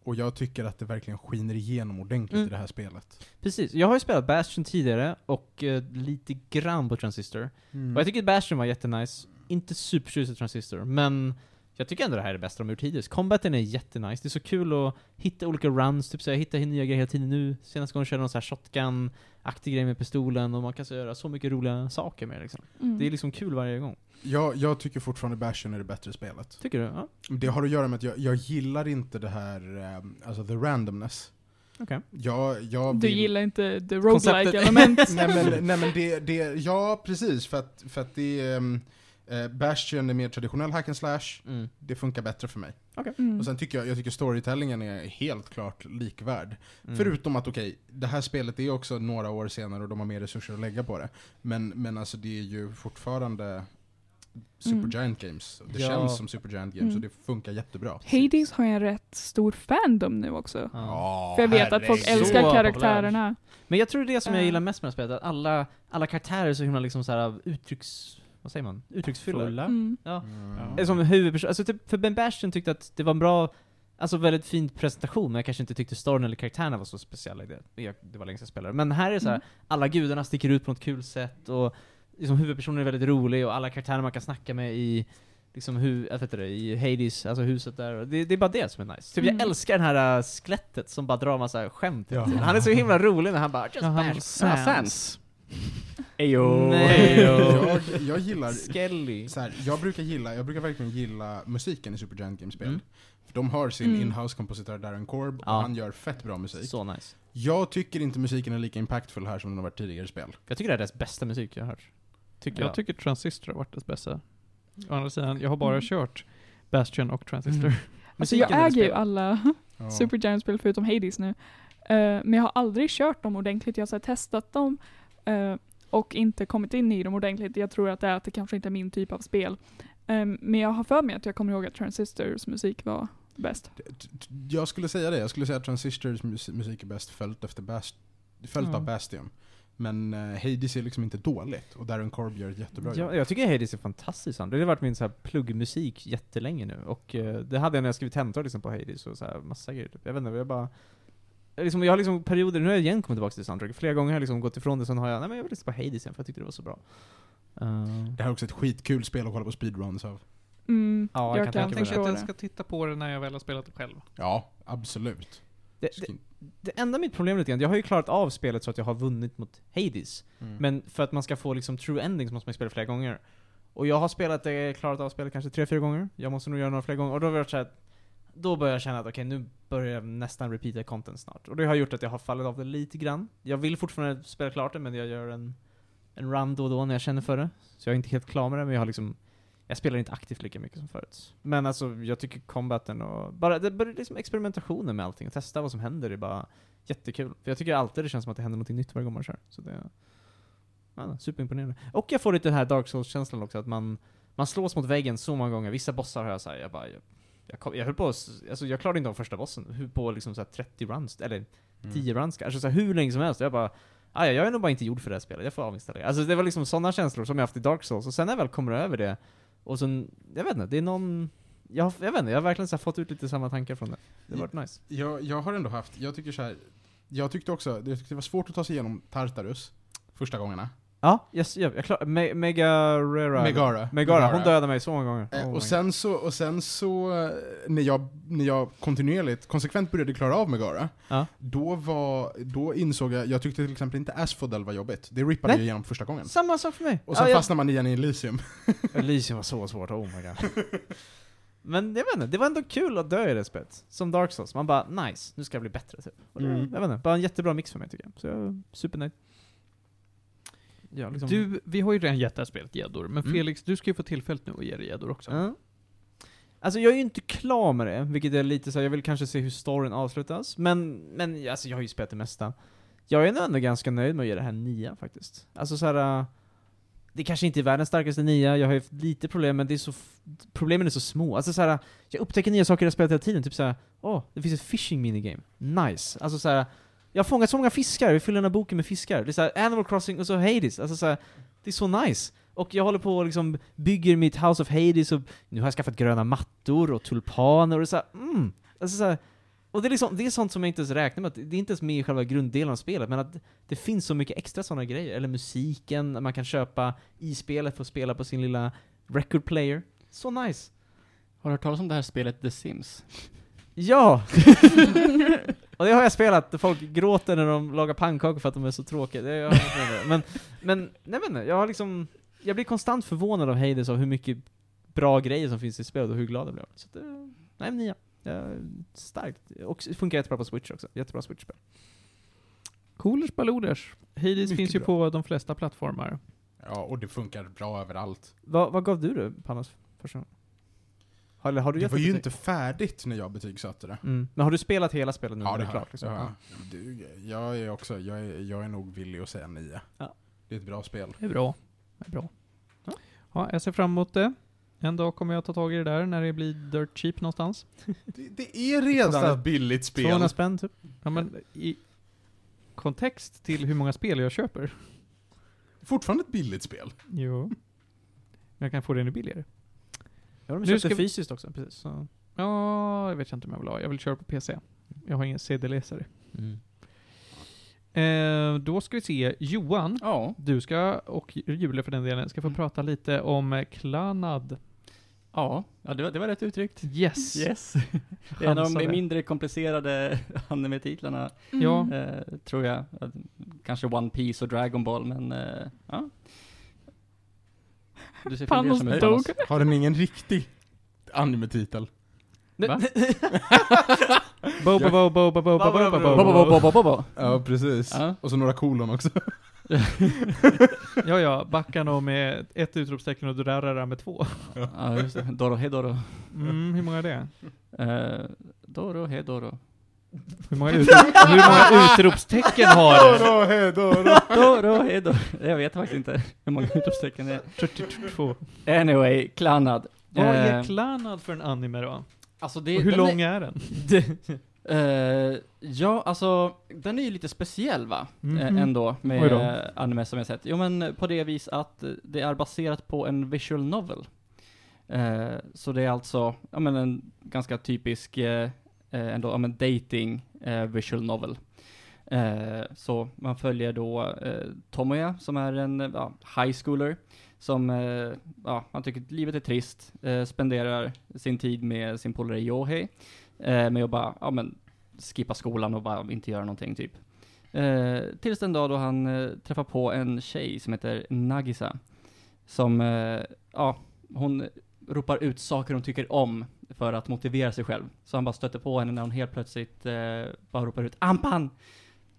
Och jag tycker att det verkligen skiner igenom ordentligt Mm. i det här spelet. Precis, jag har ju spelat Bastion tidigare, och eh, lite grann på Transistor. Och jag tycker att Bastion var jättenice, inte supertjusig Transistor, men jag tycker ändå det här är det bästa de har gjort hittills. Combaten är jättenice, det är så kul att hitta olika runs, typ så jag hittar nya grejer hela tiden nu. Senaste gången körde jag någon så här shotgun-aktig grej med pistolen, och man kan så göra så mycket roliga saker med det liksom. Mm. Det är liksom kul varje gång. Jag, jag tycker fortfarande Bastion är det bättre spelet. Tycker du? Ja, Det har att göra med att jag, jag gillar inte det här, ehm, alltså the randomness. okej. Jag, jag Du vill- gillar inte the roguelike element. nej men, nej men det, det, ja precis, för att, för att det är, um, Bastion är mer traditionell hack and slash, Mm. det funkar bättre för mig. Mm. Och sen tycker jag, jag tycker storytellingen är helt klart likvärd. Mm. Förutom att okej, det här spelet är också några år senare och de har mer resurser att lägga på det. Men, men alltså det är ju fortfarande Supergiant Games. Det Ja. känns som Supergiant Games Mm. och det funkar jättebra. Hades har en rätt stor fandom nu också. Ja. För jag vet att folk älskar Så karaktärerna. Men jag tror det är det som jag Eh. gillar mest med det här spelet, att alla, alla karaktärer är så himla liksom så här uttrycks... Vad säger man? Uttrycksfulla. Fulla. Mm. Ja. Mm. Det är Som huvudperson, alltså typ, för Ben Bastion tyckte att det var en bra, alltså väldigt fin presentation, men jag kanske inte tyckte storyn eller karaktärerna var så speciella i det. Det var länge sedan jag spelade. Men här är det så här, Mm. alla gudarna sticker ut på något kul sätt, och liksom huvudpersonen är väldigt rolig, och alla karaktärer man kan snacka med i liksom hu, jag vet inte i Hades, alltså huset där. Det, det är bara det som är nice. Typ Mm. jag älskar den här äh, skelettet som bara drar massa skämt Ja. Han är så himla rolig när han bara just Ja, bash. Sans. Ejo. Nej. jag, jag gillar, Skelly. så här, jag brukar gilla, jag brukar verkligen gilla musiken i Supergiant Games-spel. Mm. För de har sin Mm. in-house kompositör Darren Korb, Ja. och han gör fett bra musik. Så nice. Jag tycker inte musiken är lika impactful här som den har varit tidigare spel. Jag tycker det är deras bästa musik jag har hört. Tycker jag. Jag tycker Transistor har varit dess bästa. Å andra sidan, jag har bara Mm. kört Bastion och Transistor. Mm. Alltså jag i äger ju alla Ja. Supergiant-spel förutom Hades nu. Eh, men jag har aldrig kört dem ordentligt. Jag har så här testat dem eh, och inte kommit in i dem ordentligt. Jag tror att det är att det kanske inte är min typ av spel. Eh, men jag har för mig att jag kommer ihåg att Transistors musik var bäst. Jag skulle säga det, jag skulle säga att Transistors mus- musik är bäst följt, efter Bast följt Ja. av Bastion. Men uh, Hades är liksom inte dåligt, och Darren Korb gör ett jättebra jobb. Ja, jag tycker Hades är fantastiskt. Det har varit min så här pluggmusik jättelänge nu, och eh, det hade jag när jag skrev tentor liksom på Hades och så här, massa grejer. Typ. Jag vet inte, jag bara... Liksom, jag har liksom perioder, nu har jag igen kommit tillbaka till soundtrack. Flera gånger har jag liksom gått ifrån det, sen har jag, nej men jag vill lyssna på Hades igen för jag tyckte det var så bra. Eh, Det här är också ett skitkul spel att kolla på speedruns av. Mm, Ja, jag jag, kan kan, tänka mig att jag ska titta på det när jag väl har spelat det själv. Ja, absolut. det, det, det enda mitt problem lite grann, jag har ju klarat av spelet så att jag har vunnit mot Hades. Mm. Men för att man ska få liksom true endings måste man spela flera gånger. Och jag har spelat det, klarat av spelet kanske tre, fyra gånger. Jag måste nog göra några fler gånger. Och då har jag så här, då börjar jag känna att okej, nu börjar jag nästan repeata content snart. Och det har gjort att jag har fallit av det lite grann. Jag vill fortfarande spela klart det, men jag gör en, en run då och då när jag känner för det. Så jag är inte helt klar med det, men jag har liksom jag spelar inte aktivt lika mycket som förut. Men alltså, jag tycker combaten och bara, det, bara liksom experimentationen med allting, och testa vad som händer är bara jättekul. För jag tycker alltid det känns som att det händer något nytt varje gång man kör. Så det är ja, superimponerande. Och jag får lite den här Dark Souls-känslan också, att man, man slås mot väggen så många gånger. Vissa bossar har jag såhär, jag bara, jag, jag, kom, jag höll på alltså jag klarade inte av första bossen, på liksom så här 30 runs, eller 10 runs kanske, så här, hur länge som helst. Jag bara, "Aj, jag är nog bara inte gjord för det här spelet, jag får avinstallera. Alltså det var liksom sådana känslor som jag haft i Dark Souls, och sen när jag väl kommer över det, och sen, jag vet inte, det är någon, jag, jag vet inte, jag har verkligen så fått ut lite samma tankar från det. Det har varit nice. Jag, jag har ändå haft, jag tycker så här. jag tyckte också, jag tyckte det var svårt att ta sig igenom Tartarus, första gångerna. Ja, yes, jag, jag klar, Me, Megarera. Megara. Megara, hon dödade mig så många gånger. Eh, Oh och, sen så, och sen så, eh, när jag, när jag kontinuerligt, konsekvent började klara av Megara, Ja. då, var, då insåg jag, jag tyckte till exempel inte Asphodel var jobbigt. Det rippade Nej. jag igenom första gången. Samma sak för mig. Och sen ja, fastnar man igen i Elysium. jag, Elysium var så svårt, oh my god. Men jag vet inte, det var ändå kul att dö i det spelet. Som Dark Souls. Man bara, nice, nu ska det bli bättre typ. Mm. Jag vet inte, bara en jättebra mix för mig tycker jag. Så jag är supernöjd. Ja, liksom. Du, vi har ju redan gett det här spelet gäddor, men Mm. Felix, du ska ju få tillfället nu att ge det gäddor också. Ja. Alltså jag är ju inte klar med det, vilket är lite så jag vill kanske se hur storyn avslutas. Men, men alltså jag har ju spelat det mesta. Jag är nog ändå ganska nöjd med att ge det här nia faktiskt. Alltså så här. äh, Det kanske inte är världens starkaste nia, jag har ju lite problem, men det är så problemen är så små. Alltså så här, jag upptäcker nya saker i det spelet hela tiden, typ såhär, åh, det finns ett fishing minigame. Nice. Alltså så här, jag har fångat så många fiskar, vi fyller den här boken med fiskar. Det är så här, Animal Crossing och så Hades. Alltså så här, det är så nice. Och jag håller på och liksom bygger mitt House of Hades och nu har jag skaffat gröna mattor och tulpaner och det är så här, mm. Alltså så här, och det är, liksom, det är sånt som jag inte ens räknar med, det är inte ens med i själva grunddelen av spelet, men att det finns så mycket extra sådana grejer. Eller musiken, man kan köpa i spelet för att spela på sin lilla record player. Så nice. Har du hört talas om det här spelet The Sims? Ja! och det har jag spelat, folk gråter när de lagar pannkakor för att de är så tråkiga. Det jag men, men, nej men jag har liksom, jag blir konstant förvånad av Hades och hur mycket bra grejer som finns i spelet och hur glad jag blir. Så att, eh, nej men nia. Ja, starkt. Och det funkar jättebra på Switch också. Jättebra Switch-spel. Coolers baloders. Hades Mycket finns ju bra. på de flesta plattformar. Ja, och det funkar bra överallt. Vad, vad gav du det, Panos, första gången? Har, har du Det var ju betyg? inte färdigt när jag betygsatte det. Mm. Men har du spelat hela spelet nu? Ja, det har klart, jag. liksom? Ja. Du, jag är också, jag är, jag är nog villig att säga 9. Ja. Det är ett bra spel. Det är bra. Det är bra. Ja. Ja, jag ser fram emot det. En dag kommer jag ta tag i det där när det blir dirt cheap någonstans. Det, det är redan ett billigt spel. 200 spänn typ? Ja, men i kontext till hur många spel jag köper. Fortfarande ett billigt spel. Jo. Men jag kan få det ännu billigare. Ja, de Nu köpte ska vi- fysiskt också, precis. Så. Ja, jag vet inte om jag vill ha. Jag vill köra på PC. Jag har ingen CD-läsare. Mm. Eh, då ska vi se. Johan, Ja. du ska, och Julia för den delen, ska få prata lite om eh, Klanad. Ja, ja det, var, det var rätt uttryckt. Yes. Yes. Det är en av de mindre komplicerade anime-titlarna, Ja. eh, tror jag. Kanske One Piece och Dragon Ball, men eh, ja. Du ser Panos ut, dog. Panos. Har den ingen riktig anime-titel? Va? Ja, precis. Ja. Och så några kolon också. Ja, ja, Baccano med ett utropstecken och Durarara med två. Ja, just det. Doro Hedoro. Mm, hur många är det? Uh, Doro Hedoro. Hur många, utrop, hur många utropstecken har det? Doro, he, Doro. Doro. Jag vet faktiskt inte hur många utropstecken det 42. är. Anyway, Klanad. Vad är Eh, Klanad för en anime då? Alltså det, Och hur lång är den? Eh, ja, alltså, den är ju lite speciell va? Mhm. Eh, ändå, med uh, anime som jag sett. Jo men på det vis att det är baserat på en visual novel. Så det är alltså, ja men en ganska typisk, Eh, ändå, ja men dating eh, visual novel. Eh, så man följer då eh, Tomoya som är en eh, ja, high schooler som, eh, ja, han tycker att livet är trist, eh, spenderar sin tid med sin polare Yohei, eh, med att bara, ja men, skippa skolan och bara inte göra någonting typ. Eh, tills den dag då han eh, träffar på en tjej som heter Nagisa, som, eh, ja, hon ropar ut saker hon tycker om för att motivera sig själv. Så han bara stöter på henne när hon helt plötsligt eh, bara ropar ut 'Ampan!'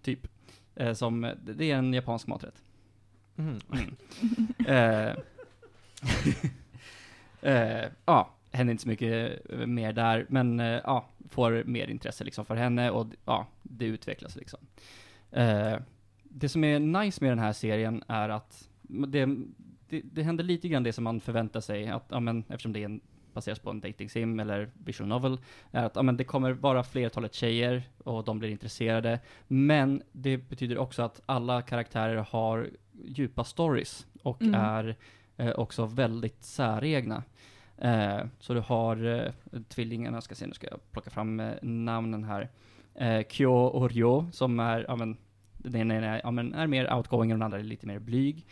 Typ. Eh, som, det är en japansk maträtt. Mm. Mm. Eh, eh, ja, händer inte så mycket eh, mer där, men eh, ja, får mer intresse liksom för henne och ja, det utvecklas liksom. Det som är nice med den här serien är att det, det, det händer lite grann det som man förväntar sig, att, ja, men, eftersom det är en, baseras på en dating sim eller visual novel, är att ja, men, det kommer vara flertalet tjejer och de blir intresserade, men det betyder också att alla karaktärer har djupa stories och Mm. är eh, också väldigt säregna. Eh, så du har eh, tvillingarna, ska se, nu ska jag plocka fram eh, namnen här. Eh, Kyo och Ryo, som är, ja men, den ena är, ja, men, är mer outgoing och den andra är lite mer blyg.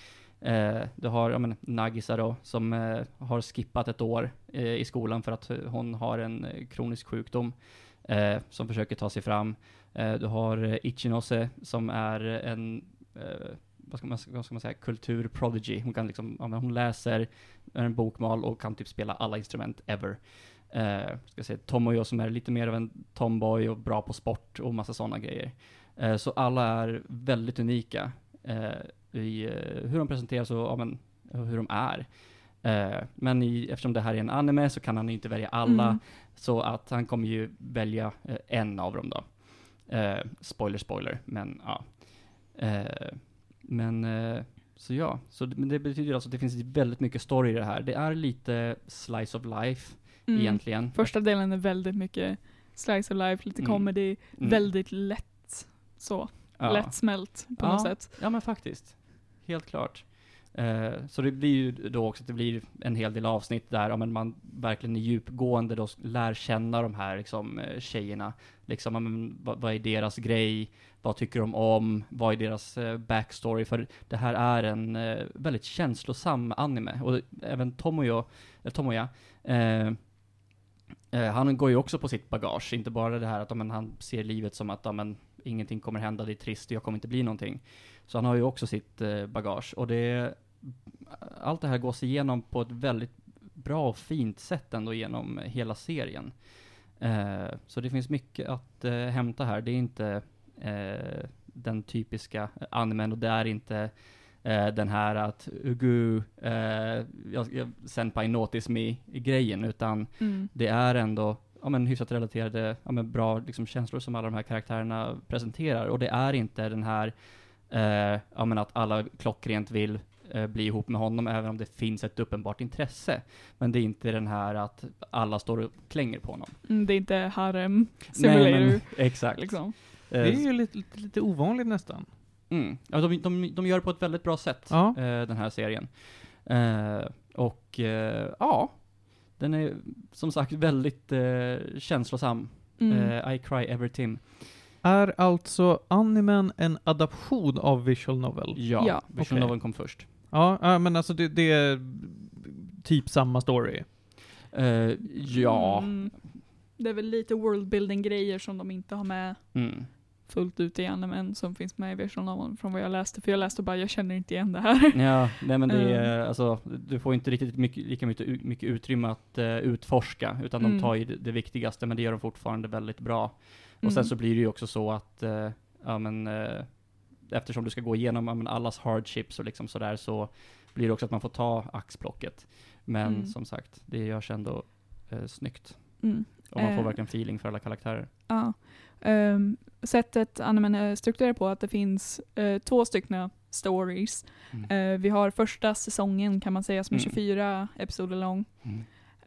Eh, du har, ja men, Nagisa då, som eh, har skippat ett år eh, i skolan för att eh, hon har en eh, kronisk sjukdom, eh, som försöker ta sig fram. Eh, du har eh, Ichinose, som är en eh, vad ska, man, vad ska man säga, kulturprodigy. Hon kan liksom, ja, men hon läser, är en bokmal och kan typ spela alla instrument ever. Eh, ska säga Tomoyo som är lite mer av en tomboy och bra på sport och massa sådana grejer. Eh, så alla är väldigt unika eh, i eh, hur de presenteras och ja, men, hur de är. Eh, men i, eftersom det här är en anime så kan han inte välja alla, Mm. så att han kommer ju välja eh, en av dem då. Eh, spoiler, spoiler, men ja. Men, så ja, så det, det betyder alltså att det finns väldigt mycket story i det här. Det är lite slice of life Mm. egentligen. Första delen är väldigt mycket slice of life, lite Mm. comedy, Mm. väldigt lätt så. ja. Lättsmält på Ja. något sätt. Ja men faktiskt. Helt klart. Eh, så det blir ju då också att det blir en hel del avsnitt där ja, men man verkligen är djupgående då lär känna de här liksom, eh, tjejerna. Liksom, ja, men, vad, vad är deras grej? Vad tycker de om? Vad är deras eh, backstory? För det här är en eh, väldigt känslosam anime. Och även Tomoyo, eller Tomoya, eh, eh, han går ju också på sitt bagage. Inte bara det här att ja, men, han ser livet som att ja, men, ingenting kommer hända, det är trist, jag kommer inte bli någonting. Så han har ju också sitt eh, bagage. Och det, allt det här gås igenom på ett väldigt bra och fint sätt ändå genom hela serien. Eh, så det finns mycket att eh, hämta här. Det är inte den typiska animen och det är inte den här att Ugu, eh, senpai notice me-grejen, utan Mm. det är ändå ja, men, hyfsat relaterade, ja, men, bra liksom, känslor som alla de här karaktärerna presenterar. Och det är inte den här, eh, ja, men, att alla klockrent vill eh, bli ihop med honom, även om det finns ett uppenbart intresse. Men det är inte den här att alla står och klänger på honom. Mm, det är inte harem simulator. Nej, men, exakt. liksom. Det är ju lite, lite, lite ovanligt nästan. Mm. Ja, de, de, de gör det på ett väldigt bra sätt, Ja. eh, den här serien. Eh, och eh, ja, den är som sagt väldigt eh, känslosam. Mm. Eh, I cry every Tim. Är alltså animen en adaption av visual novel? Ja, Ja. Visual Okej. Novel kom först. Ja, ja, men alltså det, det är typ samma story. Eh, ja. Mm. Det är väl lite worldbuilding-grejer som de inte har med Mm. fullt ut i animen som finns med i visual novel från vad jag läste. För jag läste bara, jag känner inte igen det här. Ja, nej men det Mm. är, alltså, du får inte riktigt mycket, lika mycket, mycket utrymme att eh, utforska, utan de Mm. tar ju det, det viktigaste, men det gör de fortfarande väldigt bra. Och Mm. sen så blir det ju också så att, eh, ja men, eh, eftersom du ska gå igenom ja, men, allas hardships och liksom sådär, så blir det också att man får ta axplocket. Men Mm. som sagt, det görs ändå eh, snyggt. Mm. Och man får Eh. verkligen feeling för alla karaktärer. Ja. Ehm, sättet animen är strukturerad på att det finns eh, två stycken stories. Mm. Eh, vi har första säsongen kan man säga som är Mm. 24 episoder lång.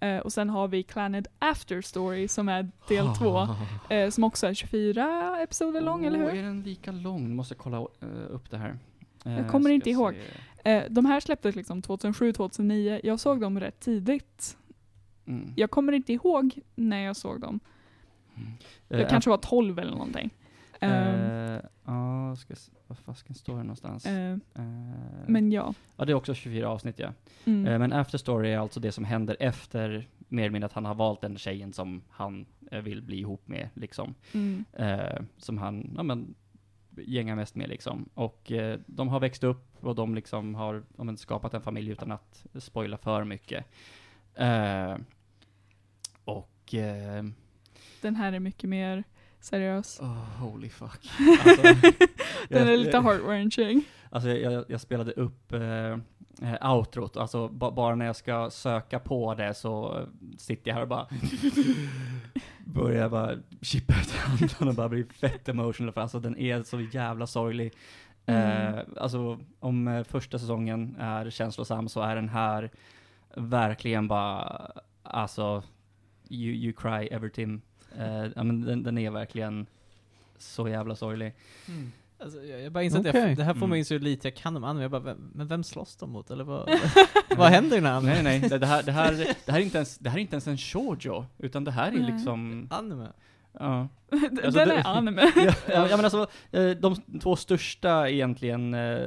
Mm. Eh, och sen har vi Clannad After Story som är del två. Eh, som också är 24 episoder lång, eller hur? Är den lika lång? Måste kolla eh, upp det här. Jag kommer inte ihåg. se. Eh, de här släpptes liksom 2007, 2009. Jag såg dem rätt tidigt. Mm. Jag kommer inte ihåg när jag såg dem. Jag Eh, kanske var 12 eller någonting. Ehm, Eh, Ja, ska se, vad fasken står det någonstans? Eh, men ja. Ja, det är också 24 avsnitt ja. Mm. Eh, men After Story är alltså det som händer efter, mer eller mindre att han har valt den tjejen som han vill bli ihop med, liksom. Mm. Som han, ja men, gängar mest med liksom. Och de har växt upp och de liksom har men, skapat en familj utan att spoila för mycket. Och... Den här är mycket mer seriös. oh, holy fuck. Alltså, Den är jag- lite heart-wrenching. Alltså jag, jag, spelade upp eh, eh, outrot, alltså ba, bara när jag ska söka på det så sitter jag här och bara börjar bara chippa ut handen och bara blir fett emotional för alltså den är så jävla sorglig. Mm. Eh, alltså om eh, första säsongen är känslosam så är den här verkligen bara, alltså you, you cry ever Tim. Eh, ja, men den, den är verkligen så jävla sorglig. Alltså, jag, jag bara inser att Okej. jag, det här får Mm. mig inse hur lite jag kan om anime. Jag bara, vem, men vem slåss de mot? Eller vad, vad händer i den här anime? Nej, nej, det, det, här, det, här, det, här är inte ens, det här är inte ens en shoujo, utan det här är Nej. liksom, Anime? ja. Den Alltså, är det- anime. ja, ja, men alltså, eh, de två största egentligen eh,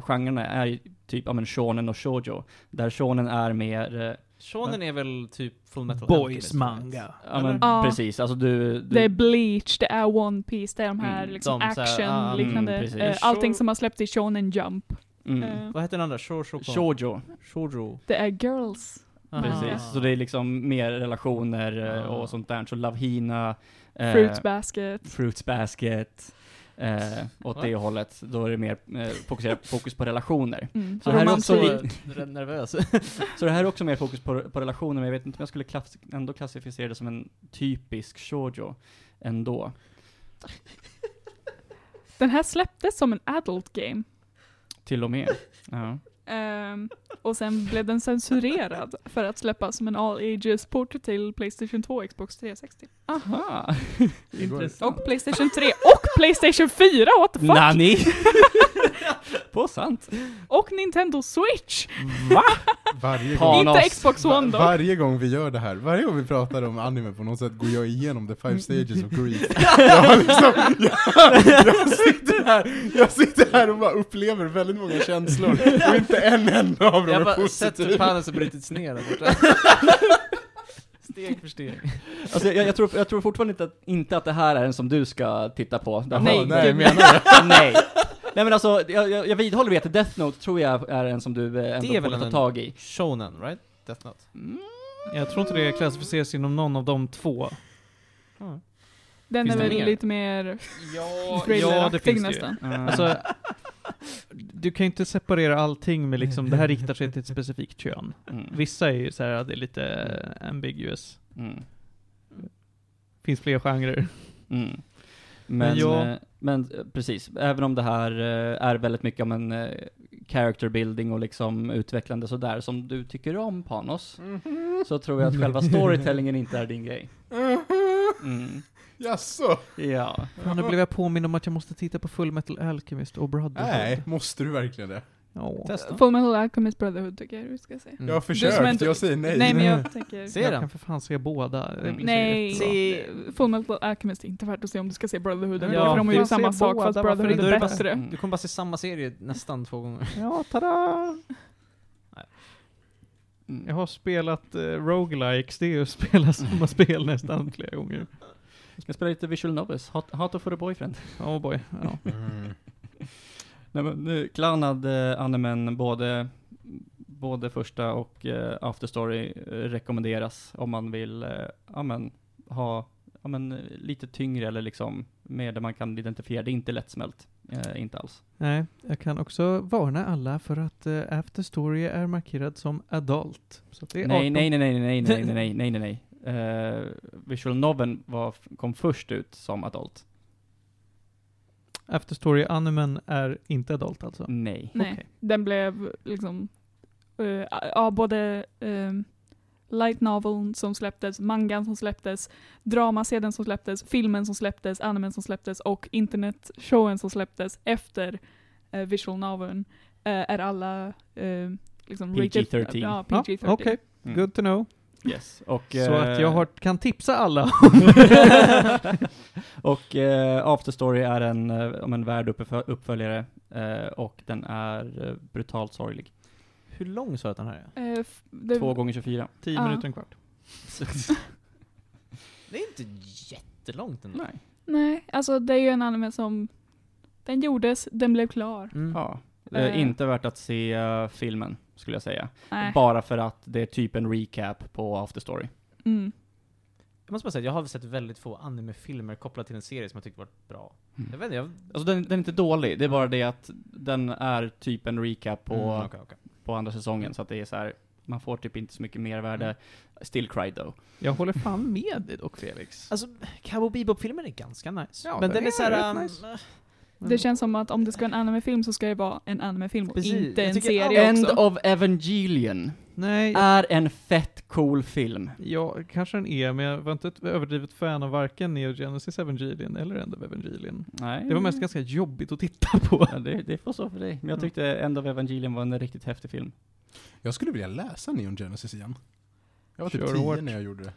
genrerna är typ, ja men shonen och shoujo. Där shonen är mer, eh, Shonen är väl typ Full Metal Boys Alchemist, manga. ja men Ja. precis, alltså du, du Det är Bleach, det är One Piece, det är de här Mm, liksom de så här, ah, action-liknande. mm, precis. eh, allting som har släppts i Shonen Jump. mm, Eh, Vad heter den andra? Shoujo? shoujo. Shoujo? det är Girls. Ah. Precis, så det är liksom mer relationer eh, Ah. och sånt där. Så Love Hina, eh, Fruits basket. Fruits Basket, eh, åt det hållet. Då är det mer eh, fokuserat, fokus på relationer. Mm. Så här är också, nervös. så det här är också mer fokus på, på relationer, men jag vet inte om jag skulle klass, ändå klassificera det som en typisk shoujo ändå. Den här släpptes som en adult game. Till och med. Ja. Ehm, och sen blev den censurerad för att släppas som en all ages port till Playstation 2 och Xbox 360. Aha! Och Playstation 3 och Playstation 4, what the fuck? Nani! På sant. Och Nintendo Switch! Va? Varje gång, Inte. Xbox One dock. varje gång vi gör det här, varje gång vi pratar om anime på något sätt går jag igenom the five stages of grief. Jag, har liksom, jag, jag, sitter här, jag sitter här och bara upplever väldigt många känslor, och inte en enda av dem Jag är har bara sett hur. Panos har brutits ner där borta. Steg för steg. Alltså, jag, jag, tror, jag tror fortfarande inte att, inte att det här är en som du ska titta på. Därför- Nej. nej, menar du? Nej. Nej men alltså, jag, jag, jag vidhåller vid att Death Note tror jag är en som du eh, ändå Det är väl borde ta en- tag i. Shonen, right? Death Note. Mm. Jag tror inte det klassificeras inom någon av de två. Den Finns är det väl mer? lite mer Ja, finns det ju. nästan. Uh, Alltså, du kan ju inte separera allting med liksom, det här riktar sig till ett specifikt kön. mm. Vissa är ju så här, det är lite ambiguous. Mm. Finns fler genrer. Mm. Men, Men jag- eh, men eh, precis, även om det här eh, är väldigt mycket om en character building och liksom utvecklande sådär, som du tycker om Panos, så tror jag att själva storytellingen inte är din grej. Mm. Jaså? Ja. Fan, nu blev jag påmind om att jag måste titta på Full Metal Alchemist och Brotherhood. Nej, måste du verkligen det? Ja. Testa. Full Metal Alchemist Brotherhood tycker jag du ska se. Mm. Jag har som försökt, inte- jag säger nej. Nej men jag tänker... Se jag den. kan för fan se båda. Mm. Nej, se, Full Metal Alchemist är inte värt att se om du ska se Brotherhood ändå, Ja, för de är ju samma sak fast Brotherhood är är det bara- bättre. Mm. Du kommer bara se samma serie nästan två gånger. Ja, tada! Mm. Jag har spelat uh, roguelikes, det är att spela samma spel nästan flera gånger. Ska spela lite visual novels, Hot, Hot for a boyfriend. Oh boy. Ja. Mm. Nej men, uh, Clownad uh, animen, både, både första och uh, afterstory eh, rekommenderas om man vill, uh, ja men, ha, ja men, eh, lite tyngre eller liksom, mer där man kan identifiera, det är inte lättsmält. Eh, inte alls. Nej, jag kan också varna alla för att uh, After Story är markerad som adult. Så det är Nej, 18. nej, nej, nej, nej, nej, nej, nej, nej, nej, nej. Eh, visual noveln var, kom först ut som adult. After Story animen är inte adult alltså? Nej. Nej, Okej. den blev liksom, uh, ja både um, light noveln som släpptes, mangan som släpptes, dramaserien som släpptes, filmen som släpptes, animen som släpptes och internetshowen som släpptes efter uh, visual noveln uh, är alla uh, liksom rated- PG-13. Ja, Ja, PG-13. Okej, Mm. good to know. Yes. Och, Så att jag eh, har, kan tipsa alla. och eh, Afterstory är en, eh, om en värd uppfö- uppföljare eh, och den är eh, brutalt sorglig. Hur lång sa du att den här är? Eh, det, Två gånger 24. 10 Ja. minuter, en kvart. Det är inte jättelångt ändå. Nej. Nej, alltså det är ju en anime som, den gjordes, den blev klar. Mm. Ja. Eh. Eh, inte värt att se filmen, skulle jag säga. Nej. Bara för att det är typ en recap på Afterstory. Mm. Jag måste bara säga, jag har sett väldigt få animefilmer kopplat till en serie som jag tyckte var bra. Mm. Jag vet inte, jag... Alltså den, den är inte dålig, det är bara det att den är typ en recap på, Mm, okej, okej. på andra säsongen, så att det är så här. man får typ inte så mycket mervärde. Mm. Still cry though. Jag håller fan med dig dock Felix. Alltså, Cowboy Bebop-filmen är ganska nice. Ja, men den den är är såhär... Um, nice. Det känns som att om det ska vara en animefilm så ska det vara en animefilm och inte Jag en serie End också. of Evangelion Nej, är en fett cool film. ja, kanske den är, men jag var inte ett överdrivet fan av varken Neo Genesis Evangelion eller End of Evangelion. Nej. Det var mest ganska jobbigt att titta på. Ja, det, det får stå för dig. Men jag tyckte End of Evangelion var en riktigt häftig film. Jag skulle vilja läsa Neon Genesis igen. Jag var typ Kör 10 hårt. när jag gjorde det.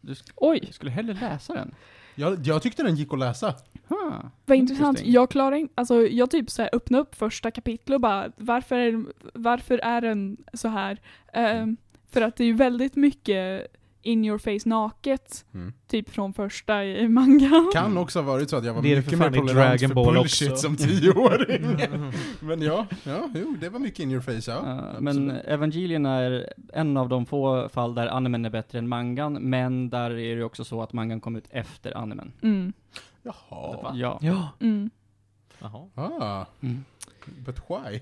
Du sk- Oj, jag skulle hellre läsa den. Jag, jag tyckte den gick att läsa. Huh. vad intressant. Jag klarar inte, alltså jag typ så här öppnade upp första kapitlet och bara varför är, varför är den så här? Ehm, för att det är ju väldigt mycket in your face naket, Mm. typ från första i mangan. Kan också ha varit så att jag var Det mycket mer tolerant Dragon för Ball bullshit också. som tioåring. Men ja, ja, jo, det var mycket in your face, ja. Uh, men. Evangelion är en av de få fall där animen är bättre än mangan, men där är det också så att mangan kom ut efter animen. Mm. Jaha. Ja. Ja. Mm. Jaha. Ah, Mm. but why?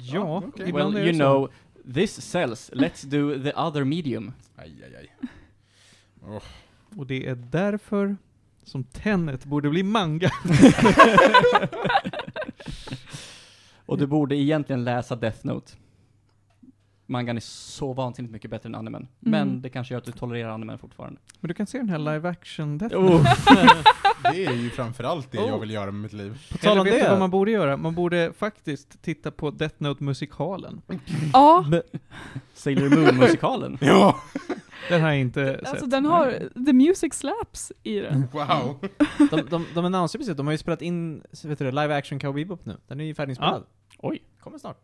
Ja, okej. ibland Well, you så. know, this sells, let's do the other medium. Aj, aj, aj. Och det är därför som Tenet borde bli manga. Och du borde egentligen läsa Death Note. Mangan är så vansinnigt mycket bättre än animen. Men det kanske gör att du tolererar animen fortfarande. Men du kan se den här live action Death Oh. Det är ju framförallt det jag Oh. vill göra med mitt liv. På tal om vet du det. vad man borde göra? Man borde faktiskt titta på Death Note-musikalen. Ja, Sailor Moon-musikalen. Ja! Den har jag inte alltså sett. den har the music slaps i den. Wow! De, de, de annonserar precis, de har ju spelat in, vet du det, live action Cowboy Bebop nu. Den är ju färdiginspelad. Oj. Kommer snart.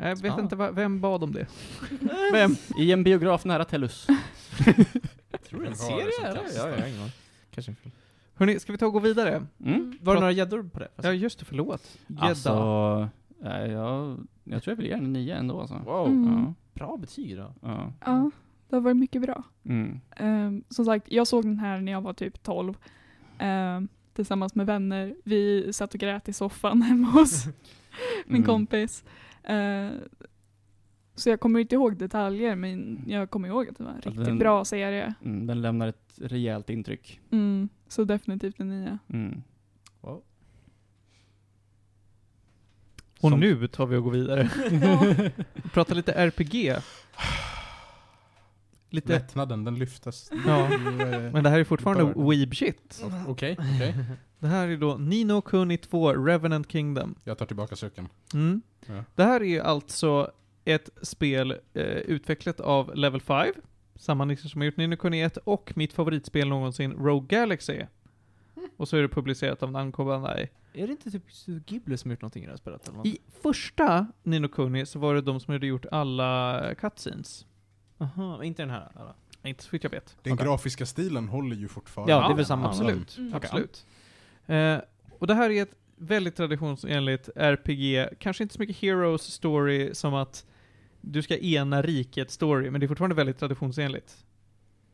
Jag vet Ah. inte, vem bad om det? Vem? I en biograf nära Tellus. Tror du en serie eller? Ja, jag har ingen. Kanske en film. Hörni, ska vi ta och gå vidare? Mm. Var det Prat- några gäddor på det? Ja, just det, förlåt. Gädda. Alltså, nej, jag, jag tror jag vill ge den en nia ändå alltså. Wow. Mm. Ja. Bra betyg då. Ja. Ja, det har varit mycket bra. Mm. Ehm, som sagt, jag såg den här när jag var typ 12. ehm, tillsammans med vänner. Vi satt och grät i soffan hemma hos min Mm. kompis. Ehm, så jag kommer inte ihåg detaljer, men jag kommer ihåg att det var en riktigt den- bra serie. Mm, den lämnar ett rejält intryck. Mm, så definitivt en nia. Mm. Wow. Och Som- nu tar vi och går vidare. Vi pratar lite RPG. Lite, Lättnaden, den lyftes. ja. Eh, Men det här är fortfarande weeb shit. Okej, okej. Det här är då Nino Kuni 2 Revenant Kingdom. Jag tar tillbaka sucken. Mm. Ja. Det här är ju alltså ett spel eh, utvecklat av Level 5, samma nisse som har gjort Nino Kuni 1, och mitt favoritspel någonsin, Rogue Galaxy. Och så är det publicerat av Namco Bandai. Är det inte typ Ghibli som gjort någonting i det här spelet? Eller? I första Nino Kuni så var det de som hade gjort alla cutscenes. Aha, inte den här? Eller? Inte så vitt jag vet. Den Okej. grafiska stilen håller ju fortfarande. Ja, det är väl samma. Absolut. Mm. absolut. Eh, och det här är ett väldigt traditionsenligt RPG, kanske inte så mycket Heroes story som att du ska ena riket story, men det är fortfarande väldigt traditionsenligt.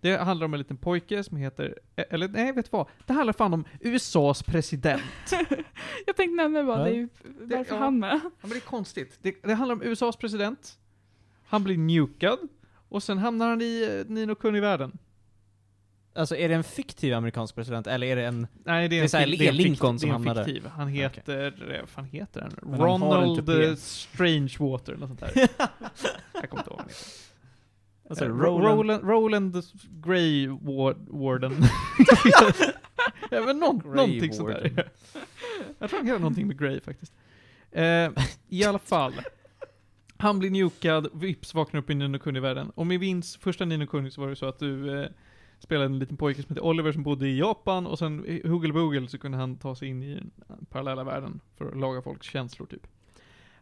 Det handlar om en liten pojke som heter, eh, eller nej, vet du vad? Det handlar fan om USAs president. jag tänkte nämna bara, Ja. det är ju varför ja. han med. Ja, men det är konstigt. Det, det handlar om USAs president, han blir nukad, och sen hamnar han i eh, Nino Kuni-världen. Alltså är det en fiktiv amerikansk president, eller är det en... Nej, det är, Det är en det är en Lincoln som det är en hamnar där. fiktiv. Han heter, eh, vad fan heter han? Men han en Ronald tupé. eh, Strangewater, eller sånt där. Jag kommer inte ihåg han. Alltså, Ro- Roland- Roland, Roland Grey Ward, Warden. ja, men någon, Grey någonting sånt Warden. där. Jag tror han heter någonting med Grey faktiskt. Eh, I alla fall. Han blir nukad, vips vaknar upp i Nino Kuni-världen. Och med Vins första Nino Kuni så var det så att du eh, spelade en liten pojke som hette Oliver som bodde i Japan och sen i Huggelbugel så kunde han ta sig in i den parallella världen för att laga folks känslor typ.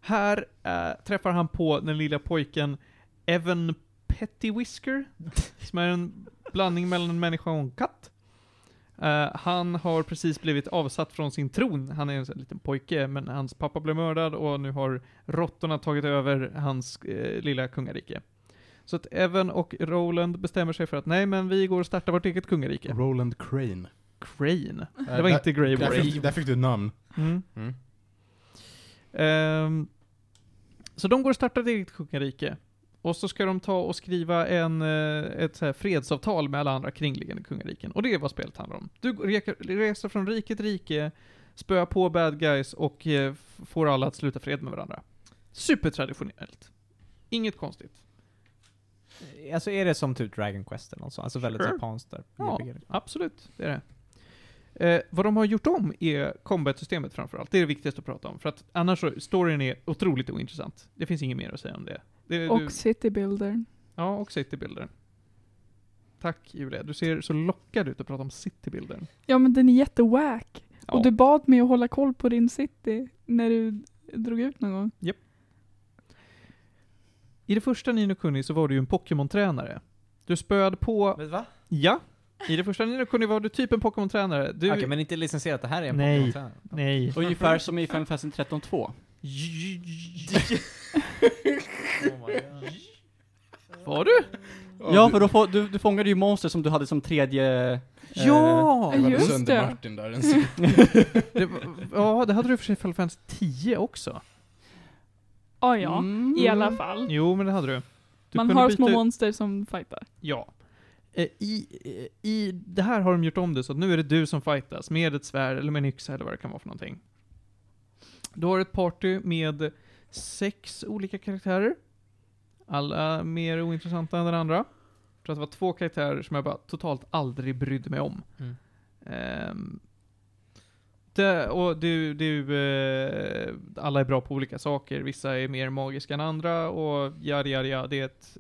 Här äh, träffar han på den lilla pojken Evan Petty Whisker, som är en blandning mellan en människa och en katt. Uh, han har precis blivit avsatt från sin tron. Han är en sån här liten pojke, men hans pappa blev mördad och nu har råttorna tagit över hans uh, lilla kungarike. Så att Evan och Roland bestämmer sig för att nej, men vi går och startar vårt eget kungarike. Roland Crane. Crane. Det Eh, var där- inte Grey Där fick, där fick du namn. Mm. Mm. Ehm, så de går och startar ett eget kungarike. Och så ska de ta och skriva en, eh, ett så här fredsavtal med alla andra kringliggande kungariken. Och det är vad spelet handlar om. Du reser från rike till rike, spöar på bad guys och eh, f- får alla att sluta fred med varandra. Supertraditionellt. Inget konstigt. Alltså är det som typ Dragon Quest eller något sånt? Alltså väldigt Sure. japanskt där? Ja, absolut. Det är det. Eh, vad de har gjort om är combat-systemet framförallt. Det är det viktigaste att prata om. För att annars så, storyn är otroligt ointressant. Det finns inget mer att säga om det. det du, Och City Builder. Ja, och Citybuilder. Tack Julia, du ser så lockad ut att prata om Citybuilder. Ja men den är jättewack. Ja. Och du bad mig att hålla koll på din city när du drog ut någon gång. I det första Nino Kuni så var du ju en Pokémon-tränare. Du spöade på, Men va? ja, i det första Nino Kuni var du typ en Pokémon-tränare. Du, Okej, men inte licensierat, det här är en Nej. Pokémon-tränare. nej. Ungefär som i Final Fantasy 13 2. Oh my God. Var du? Ja, för då få, du, du fångade ju monster som du hade som tredje... eh, Ja! Var Just det. Martin där. Det, var- ja, det hade du för sig i Final Fantasy 10 också. Ah, ja, Mm. i alla fall. Jo, men det hade du. du Man har byta små monster som fightar. Ja. Eh, I, eh, I det här har de gjort om det så att nu är det du som fightas med ett svärd eller med en yxa eller vad det kan vara för någonting. Du har ett party med sex olika karaktärer. Alla mer ointressanta än den andra. Jag tror att det var två karaktärer som jag bara totalt aldrig brydde mig om. Mm. Ehm, lite, och du, du, eh, alla är bra på olika saker. Vissa är mer magiska än andra och ja, ja, ja, det är ett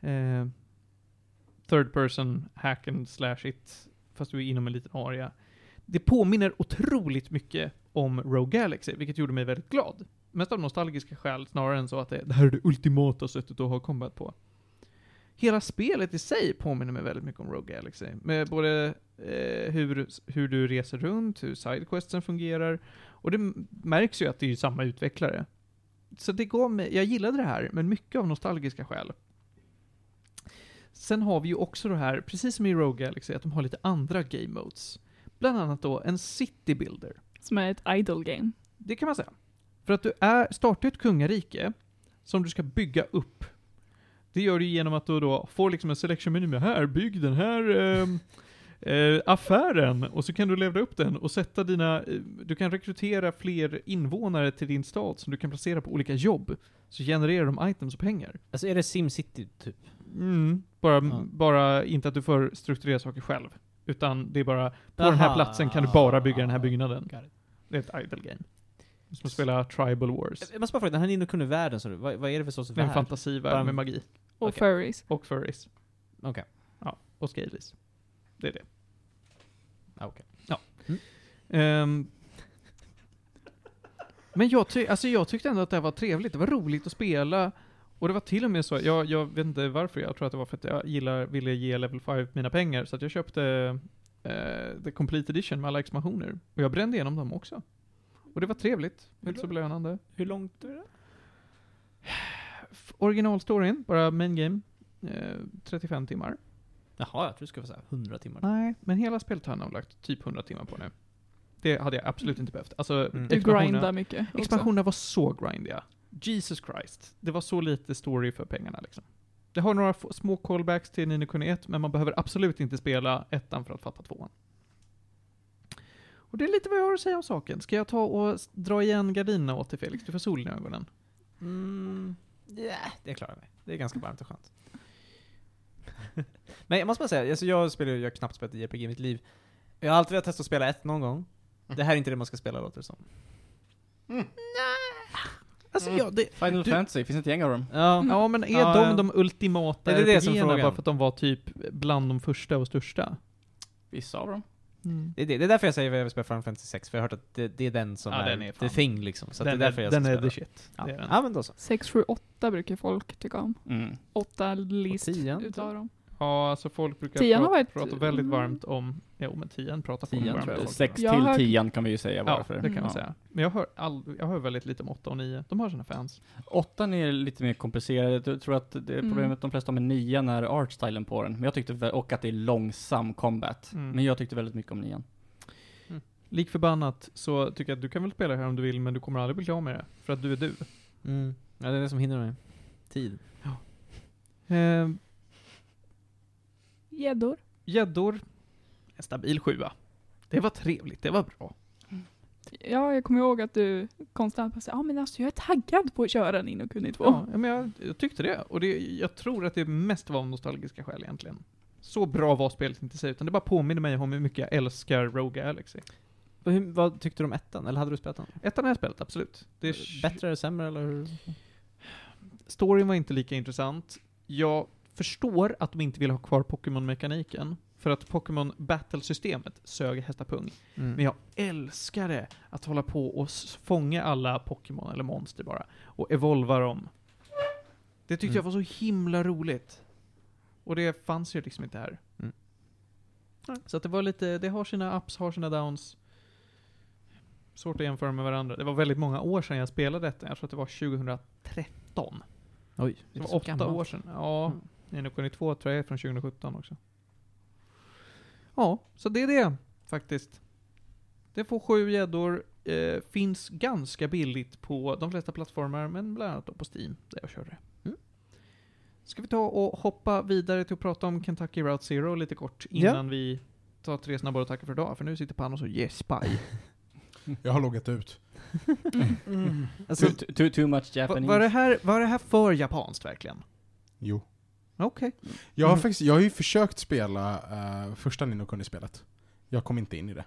eh, third person hack and slash it, fast du är inom en liten area. Det påminner otroligt mycket om Rogue Galaxy, vilket gjorde mig väldigt glad. Mest av nostalgiska skäl, snarare än så att det, det här är det ultimata sättet att ha combat på. Hela spelet i sig påminner mig väldigt mycket om Rogue Galaxy. Med både eh, hur, hur du reser runt, hur sidequesten fungerar. Och det märks ju att det är samma utvecklare. Så det går med, jag gillade det här, men mycket av nostalgiska skäl. Sen har vi ju också det här, precis som i Rogue Galaxy, att de har lite andra game modes. Bland annat då en city builder. Som är ett idle game. Det kan man säga. För att du är, startar ett kungarike som du ska bygga upp. Det gör du genom att du då får liksom en selection menu med här, bygg den här ehm, eh, affären och så kan du levla upp den och sätta dina, eh, du kan rekrytera fler invånare till din stad som du kan placera på olika jobb. Så genererar de items och pengar. Alltså är det SimCity typ? Mm, bara, Ja. bara inte att du får strukturera saker själv. Utan det är bara, på den här Aha. platsen kan du bara bygga den här byggnaden. Det är ett idle game. Som att spela Tribal Wars. Jag måste bara fråga, den här Nino Kuni-världen, så du, vad, vad är det för sorts Det är en värld? fantasivärld med magi. Och Okej. furries. Och furries. Okej. Ja, och scalies. Det är det. Ah, okej. Ehm, men jag, ty- alltså jag tyckte ändå att det här var trevligt. Det var roligt att spela. Och det var till och med så, jag, jag vet inte varför, jag tror att det var för att jag gillar, ville ge Level 5 mina pengar. Så att jag köpte eh, The Complete Edition med alla expansioner. Och jag brände igenom dem också. Och det var trevligt. Inte så belönande. Hur långt är det? Originalstoryn, bara main game, eh, 35 timmar. Jaha, jag tror du skulle säga 100 timmar. Nej, men hela spelet har jag nog lagt typ 100 timmar på nu. Det hade jag absolut inte behövt. Alltså, Mm. Du grindar mycket. också. Expansionerna var så grindiga. Jesus Christ. Det var så lite story för pengarna liksom. Det har några små callbacks till Nino Kuni 1, men man behöver absolut inte spela ettan för att fatta tvåan. Och det är lite vad jag har att säga om saken. Ska jag ta och dra igen gardinerna åt dig Felix? Du får sol i ögonen. Mm, yeah, det klarar jag mig. Det är ganska varmt och skönt. Men jag måste bara säga, alltså jag spelar ju, jag har knappt spelat JRPG i mitt liv. Jag har alltid velat testa att spela ett någon gång. Det här är inte det man ska spela låter det som. Alltså ja, det, Final Du- Fantasy, finns inte gäng av dem? Ja, ja men är Ja, de ja. de ultimata Det är det som är RPG-erna frågan. bara för att de var typ bland de första och största? Vissa av dem. Det, är det, det är därför jag säger att jag vill spela Final Fantasy 6, för jag har hört att det, det är den som Ja, är, den är the thing liksom. Så den det är därför är, jag ska den är the shit. Ja. Det är den. ja, men då så. 6, 7, 8 brukar folk tycka om. Mm. 8 least utav dem. Ja, alltså folk brukar Tian har prata, varit- prata väldigt mm. varmt om, jo men tian pratar folk varmt om. Sex till hört- tian kan vi ju säga Ja, varför. det kan man Ja. säga. Men jag hör, all, jag hör väldigt lite om 8 och 9. De har sina fans. Åttan är lite mer komplicerad. Jag tror att det Mm. problemet de flesta har med nian är artstylen på den. Men jag tyckte, och att det är långsam combat. Mm. Men jag tyckte väldigt mycket om nian. Lik förbannat så tycker jag att du kan väl spela det här om du vill, men du kommer aldrig bli klar med det. För att du är du. Mm. Ja, det är det som hindrar mig. Tid. Eh, Gäddor. Gäddor, en stabil sjua. Det var trevligt, det var bra. Ja, jag kommer ihåg att du konstant bara säger ja men alltså jag är taggad på att köra Nino Kuni 2. Ja, ja, men jag, jag tyckte det. Och det, jag tror att det mest var av nostalgiska skäl egentligen. Så bra var spelet inte sig, utan det bara påminner mig om hur mycket jag älskar Rogue Galaxy. Vad, hur, vad tyckte du om ettan? Eller hade du spelat den? Ettan har jag spelat, absolut. Det är Bättre eller sämre eller hur? Storyn var inte lika intressant. Jag förstår att de inte vill ha kvar Pokémon-mekaniken. För att Pokémon Battle-systemet sög hästapung. Mm. Men jag älskar det. Att hålla på och fånga alla Pokémon, eller monster bara. Och evolva dem. Det tyckte Mm. jag var så himla roligt. Och det fanns ju liksom inte här. Mm. Så att det var lite, det har sina ups, har sina downs. Svårt att jämföra med varandra. Det var väldigt många år sedan jag spelade detta. Jag tror att det var 2013. Oj, Det är var åtta gammalt? år sedan. Ja, Mm. Nino Kuni 2 tror jag är från 2017 också. Ja, så det är det faktiskt. Det får sju gäddor. Eh, finns ganska billigt på de flesta plattformar, men bland annat då på Steam, där jag körde det. Mm. Ska vi ta och hoppa vidare till att prata om Kentucky Route Zero lite kort innan vi tar tre snabba och tackar för idag, för nu sitter Panos och gäspar. Jag har loggat ut. Alltså, Too, too, too much Va- Japanese. Var det här, var det här för japanskt verkligen? Jo. Okej. Jag har Mm. faktiskt, jag har ju försökt spela uh, första Nino Kuni-spelet. Jag kom inte in i det.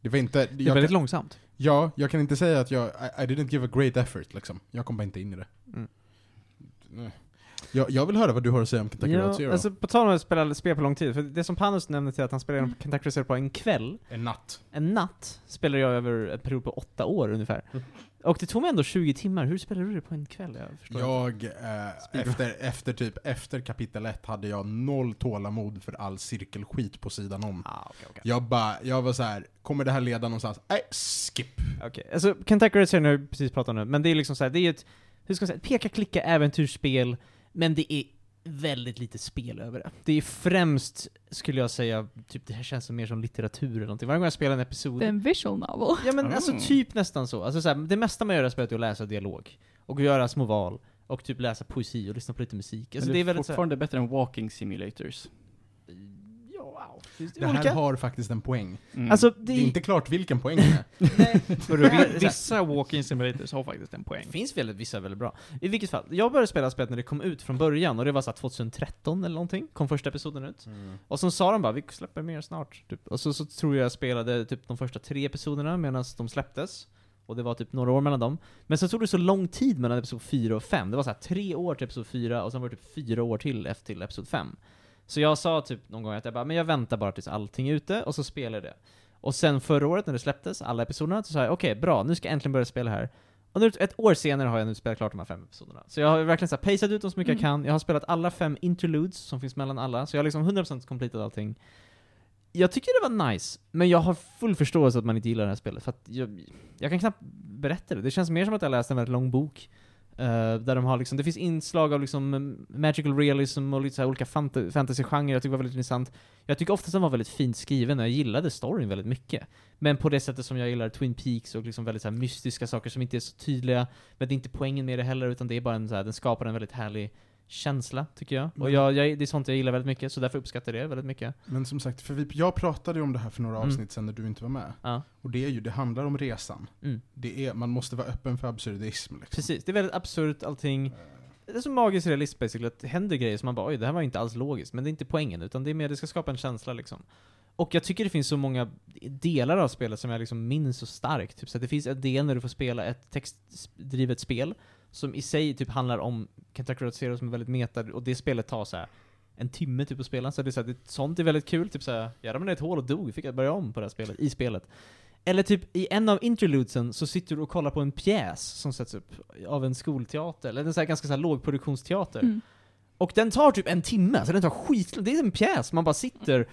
Det var inte, Det är väldigt kan, långsamt. ja, jag kan inte säga att jag, I, I didn't give a great effort liksom. Jag kom bara inte in i det. Mm. Jag, jag vill höra vad du har att säga om Kentucky ja, Zero. alltså på tal om att spela spel på lång tid, för det som Panos nämnde till att han spelade Kentucky Route Zero på en kväll, en natt. en natt, spelade jag över en period på åtta år ungefär. Mm. Och det tog mig ändå 20 timmar, hur spelade du det på en kväll? Jag. Jag, eh, efter, efter typ, efter kapitel 1 hade jag noll tålamod för all cirkelskit på sidan om. Ah, okej, okej. Jag bara, jag var så här, kommer det här leda någonstans? Nej, skip! Okej, alltså Kentucky Route Zero har vi precis pratat om nu, men det är liksom så här, det är ett, hur ska man säga, ett peka-klicka äventyrsspel, men det är väldigt lite spel över det. Det är främst, skulle jag säga, typ det här känns som mer som litteratur eller någonting. Varje gång jag spelar en episod Det är en visual novel. Ja men Mm. alltså typ nästan så. Alltså, så här, det mesta man gör i spelet är att läsa dialog. Och göra små val. Och typ läsa poesi och lyssna på lite musik. Alltså, Men det är väldigt så här, fortfarande bättre än walking simulators. Det Det här har faktiskt en poäng. Mm. Alltså, Det det, är inte klart vilken poäng det är. Vissa walk-in simulators har faktiskt en poäng. Det finns väldigt, vissa väldigt bra. I vilket fall, jag började spela spelet när det kom ut från början, och det var så här 2013 eller någonting, kom första episoden ut. Och så sa de bara 'Vi släpper mer snart' typ. Och så, så tror jag jag spelade typ de första tre episoderna medan de släpptes. Och det var typ några år mellan dem. Men sen tog det så lång tid mellan episod 4 och 5. Det var så här tre år till episod 4, och sen var det typ fyra år till efter till episod 5. Så jag sa typ någon gång att jag bara 'Men jag väntar bara tills allting är ute, och så spelar jag det' Och sen förra året när det släpptes, alla episoderna, så sa jag 'Okej, bra, nu ska jag äntligen börja spela här' Och nu, ett år senare har jag nu spelat klart de här fem episoderna. Så jag har verkligen så här paceat ut dem så mycket jag kan. Jag har spelat alla fem interludes som finns mellan alla, så jag har liksom 100% completat allting. Jag tycker det var nice, men jag har full förståelse att man inte gillar det här spelet, för att jag, jag kan knappt berätta det. Det känns mer som att jag läst en väldigt lång bok. Eh, där de har liksom, det finns inslag av liksom magical realism och lite så här olika fant- fantasygenrer, jag tycker var väldigt intressant. Jag tycker oftast den var väldigt fint skriven och jag gillade storyn väldigt mycket. Men på det sättet som jag gillar Twin Peaks och liksom väldigt så här mystiska saker som inte är så tydliga. Men det är inte poängen med det heller, utan det är bara en så här, den skapar en väldigt härlig känsla, tycker jag. Och Men- jag, jag, det är sånt jag gillar väldigt mycket, så därför uppskattar jag det väldigt mycket. Men som sagt, för vi, jag pratade ju om det här för några Mm. avsnitt sen när du inte var med. Ja. Och det är ju, det handlar om resan. Mm. Det är, man måste vara öppen för absurdism liksom. Precis, det är väldigt absurt allting. Det är så magisk realism basically, att det händer grejer som man bara oj, det här var inte alls logiskt, men det är inte poängen, utan det är mer, det ska skapa en känsla liksom. Och jag tycker det finns så många delar av spelet som jag liksom minns så starkt. Typ så att det finns en del när du får spela ett textdrivet spel, som i sig typ handlar om Kentucky Route Zero som är väldigt meta, och det spelet tar så här en timme typ att spela, så det är så här, det, sånt är väldigt kul, typ såhär, jag ramlade ner ett hål och dog, fick jag börja om på det här spelet, i spelet. Eller typ i en av interludesen så sitter du och kollar på en pjäs som sätts upp av en skolteater, eller en sån här ganska så här lågproduktionsteater. Mm. Och den tar typ en timme, alltså den tar skit Det är en pjäs, man bara sitter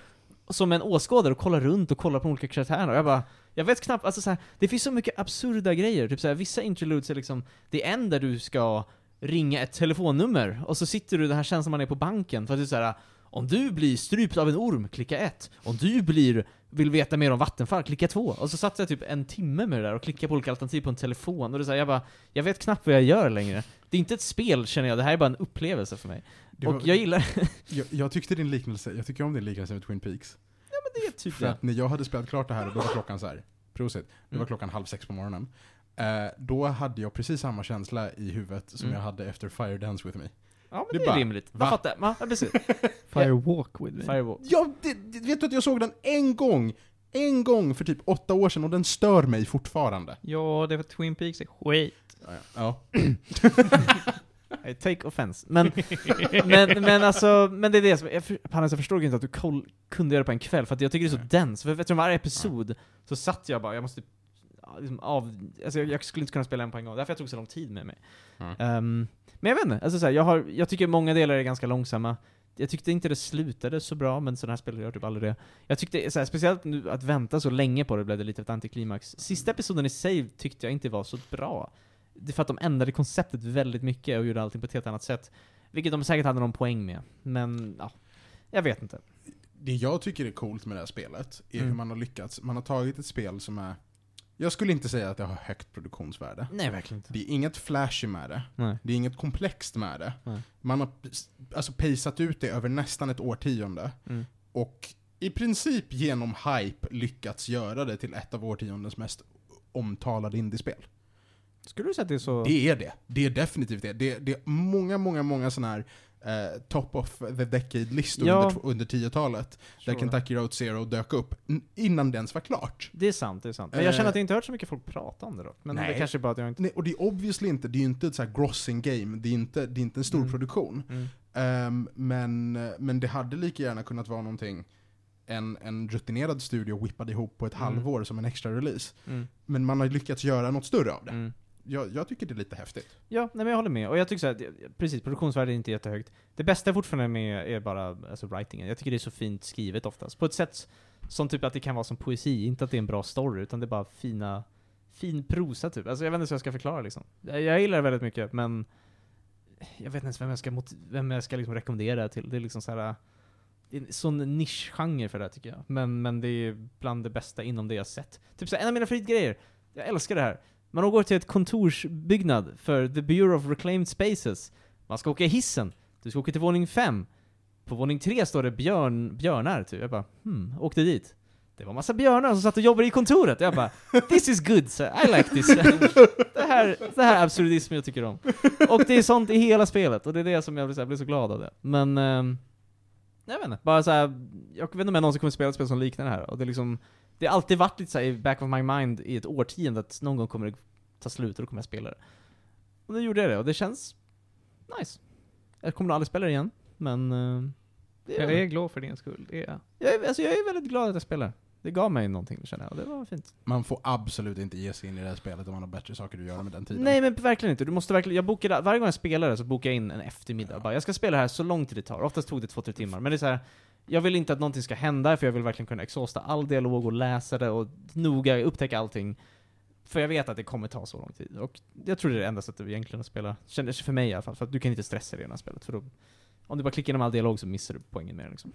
som en åskådare och kollar runt och kollar på olika karaktärerna. Och jag bara, jag vet knappt, alltså så här, det finns så mycket absurda grejer. Typ så här, vissa interludes är liksom, det är en där du ska ringa ett telefonnummer, och så sitter du, den här känslan man är på banken, för att det är så här. Om du blir strypt av en orm, klicka ett. Om du blir, vill veta mer om Vattenfall, klicka två. Och så satt jag typ en timme med det där och klickade på olika alternativ på en telefon, och det är så här, jag bara, jag vet knappt vad jag gör längre. Det är inte ett spel känner jag, det här är bara en upplevelse för mig. Det och var- jag gillar jag, jag tyckte din liknelse, jag tycker om din liknelse med Twin Peaks. Det är typ För det. att när jag hade spelat klart det här, då var klockan så här, prosit, det var Mm. klockan halv sex på morgonen. Eh, då hade jag precis samma känsla i huvudet som Mm. jag hade efter Fire Dance With Me. Ja men Det det, är bara, rimligt. va? Man fattar, ja, ja precis. Firewalk with me. Firewall. Ja, det, det, vet du att jag såg den en gång? En gång för typ åtta år sedan och den stör mig fortfarande. Ja, det att Twin Peaks är skit. Ja. I take offense. Men, men, men alltså, men det är det som, jag, för- Hannes jag förstår inte att du koll, kunde göra det på en kväll, för att jag tycker det är så dens. För eftersom varje episod, så satt jag bara, jag måste liksom av, alltså jag, jag skulle inte kunna spela en på en gång, därför jag tog så lång tid med mig. Mm. Ehm, men jag vet inte, alltså så här, jag, har, jag tycker många delar är ganska långsamma. jag tyckte inte det slutade så bra, men sådana här spel gör typ aldrig det. Jag tyckte, så här, speciellt nu, att vänta så länge på det blev det lite av ett antiklimax. Sista episoden i sig tyckte jag inte var så bra. Det är för att de ändrade konceptet väldigt mycket och gjorde allting på ett helt annat sätt. Vilket de säkert hade någon poäng med. Men, ja. Jag vet inte. Det jag tycker är coolt med det här spelet är Mm. hur man har lyckats. Man har tagit ett spel som är... Jag skulle inte säga att det har högt produktionsvärde. Nej, verkligen inte. Det är inget flashy med det. Nej. Det är inget komplext med det. Nej. Man har alltså paceat ut det över nästan ett årtionde. Mm. Och i princip genom hype lyckats göra det till ett av årtiondens mest omtalade indiespel. Skulle du säga att det är så... Det är det. Det är definitivt det. Det, det är många, många, många sådana här eh, top of the decade-listor Ja. under, under 10-talet. Där Sure. Kentucky Road Zero dök upp innan det ens var klart. Det är sant, det är sant. Men jag känner Eh, att jag inte hört så mycket folk prata om det då. Men nej. det kanske bara att jag inte... Nej, och det är obviously inte, det är ju inte ett så här grossing game, det är inte, det är inte en stor Mm. produktion. Mm. Ehm, men, men det hade lika gärna kunnat vara någonting en, en rutinerad studio whippade ihop på ett Mm. halvår som en extra release. Mm. Men man har lyckats göra något större av det. Jag, jag tycker det är lite häftigt. Ja, nej men jag håller med. Och jag tycker så här, precis, produktionsvärdet är inte jättehögt. Det bästa fortfarande med är bara alltså, writingen. Jag tycker det är så fint skrivet oftast. På ett sätt som typ att det kan vara som poesi, inte att det är en bra story, utan det är bara fina, fin prosa typ. Alltså jag vet inte hur jag ska förklara liksom. Jag, jag gillar det väldigt mycket, men jag vet inte ens vem jag ska, mot- vem jag ska liksom rekommendera det till. Det är liksom så här. Det är en sån nischgenre för det här tycker jag. Men, men det är bland det bästa inom det jag sett. Typ så här, en av mina favoritgrejer, jag älskar det här. Man går till ett kontorsbyggnad för The Bureau of Reclaimed Spaces. Man ska åka i hissen. Du ska åka till våning fem. På våning tre står det björn, björnar, typ. Jag bara, hmm, åkte dit. Det var massa björnar som satt och jobbade i kontoret. Jag bara, this is good, sir. I like this. det här, det här är absurdism jag tycker om. Och det är sånt i hela spelet, och det är det som jag blir så, blir så glad av det. Men, um, jag vet inte, bara så här, jag vet inte om jag någonsin kommer spela ett spel som liknar det här. Och det är liksom, det har alltid varit lite så i back of my mind i ett årtionde att någon gång kommer det ta slut och då kommer jag spela det. Och nu gjorde jag det, och det känns nice. Jag kommer nog aldrig spela det igen, men... eh, det Jag är glad för din skull, det är jag. jag, är, alltså jag är väldigt glad att jag spelar. Det gav mig någonting, känner jag, och det var fint. Man får absolut inte ge sig in i det här spelet om man har bättre saker att göra med den tiden. Nej men verkligen inte, du måste verkligen, jag bokade, varje gång jag spelar det så bokar jag in en eftermiddag. Ja. Bara, jag ska spela det här så lång tid det tar. Oftast tog det två, tre timmar. Men det är så här, jag vill inte att någonting ska hända, för jag vill verkligen kunna exhausta all dialog och läsa det och noga upptäcka allting. För jag vet att det kommer ta så lång tid. Och jag tror det är det enda sättet egentligen att spela, känner sig för mig i alla fall, för att du kan inte stressa dig i det här spelet. För då, om du bara klickar igenom all dialog så missar du poängen med det liksom.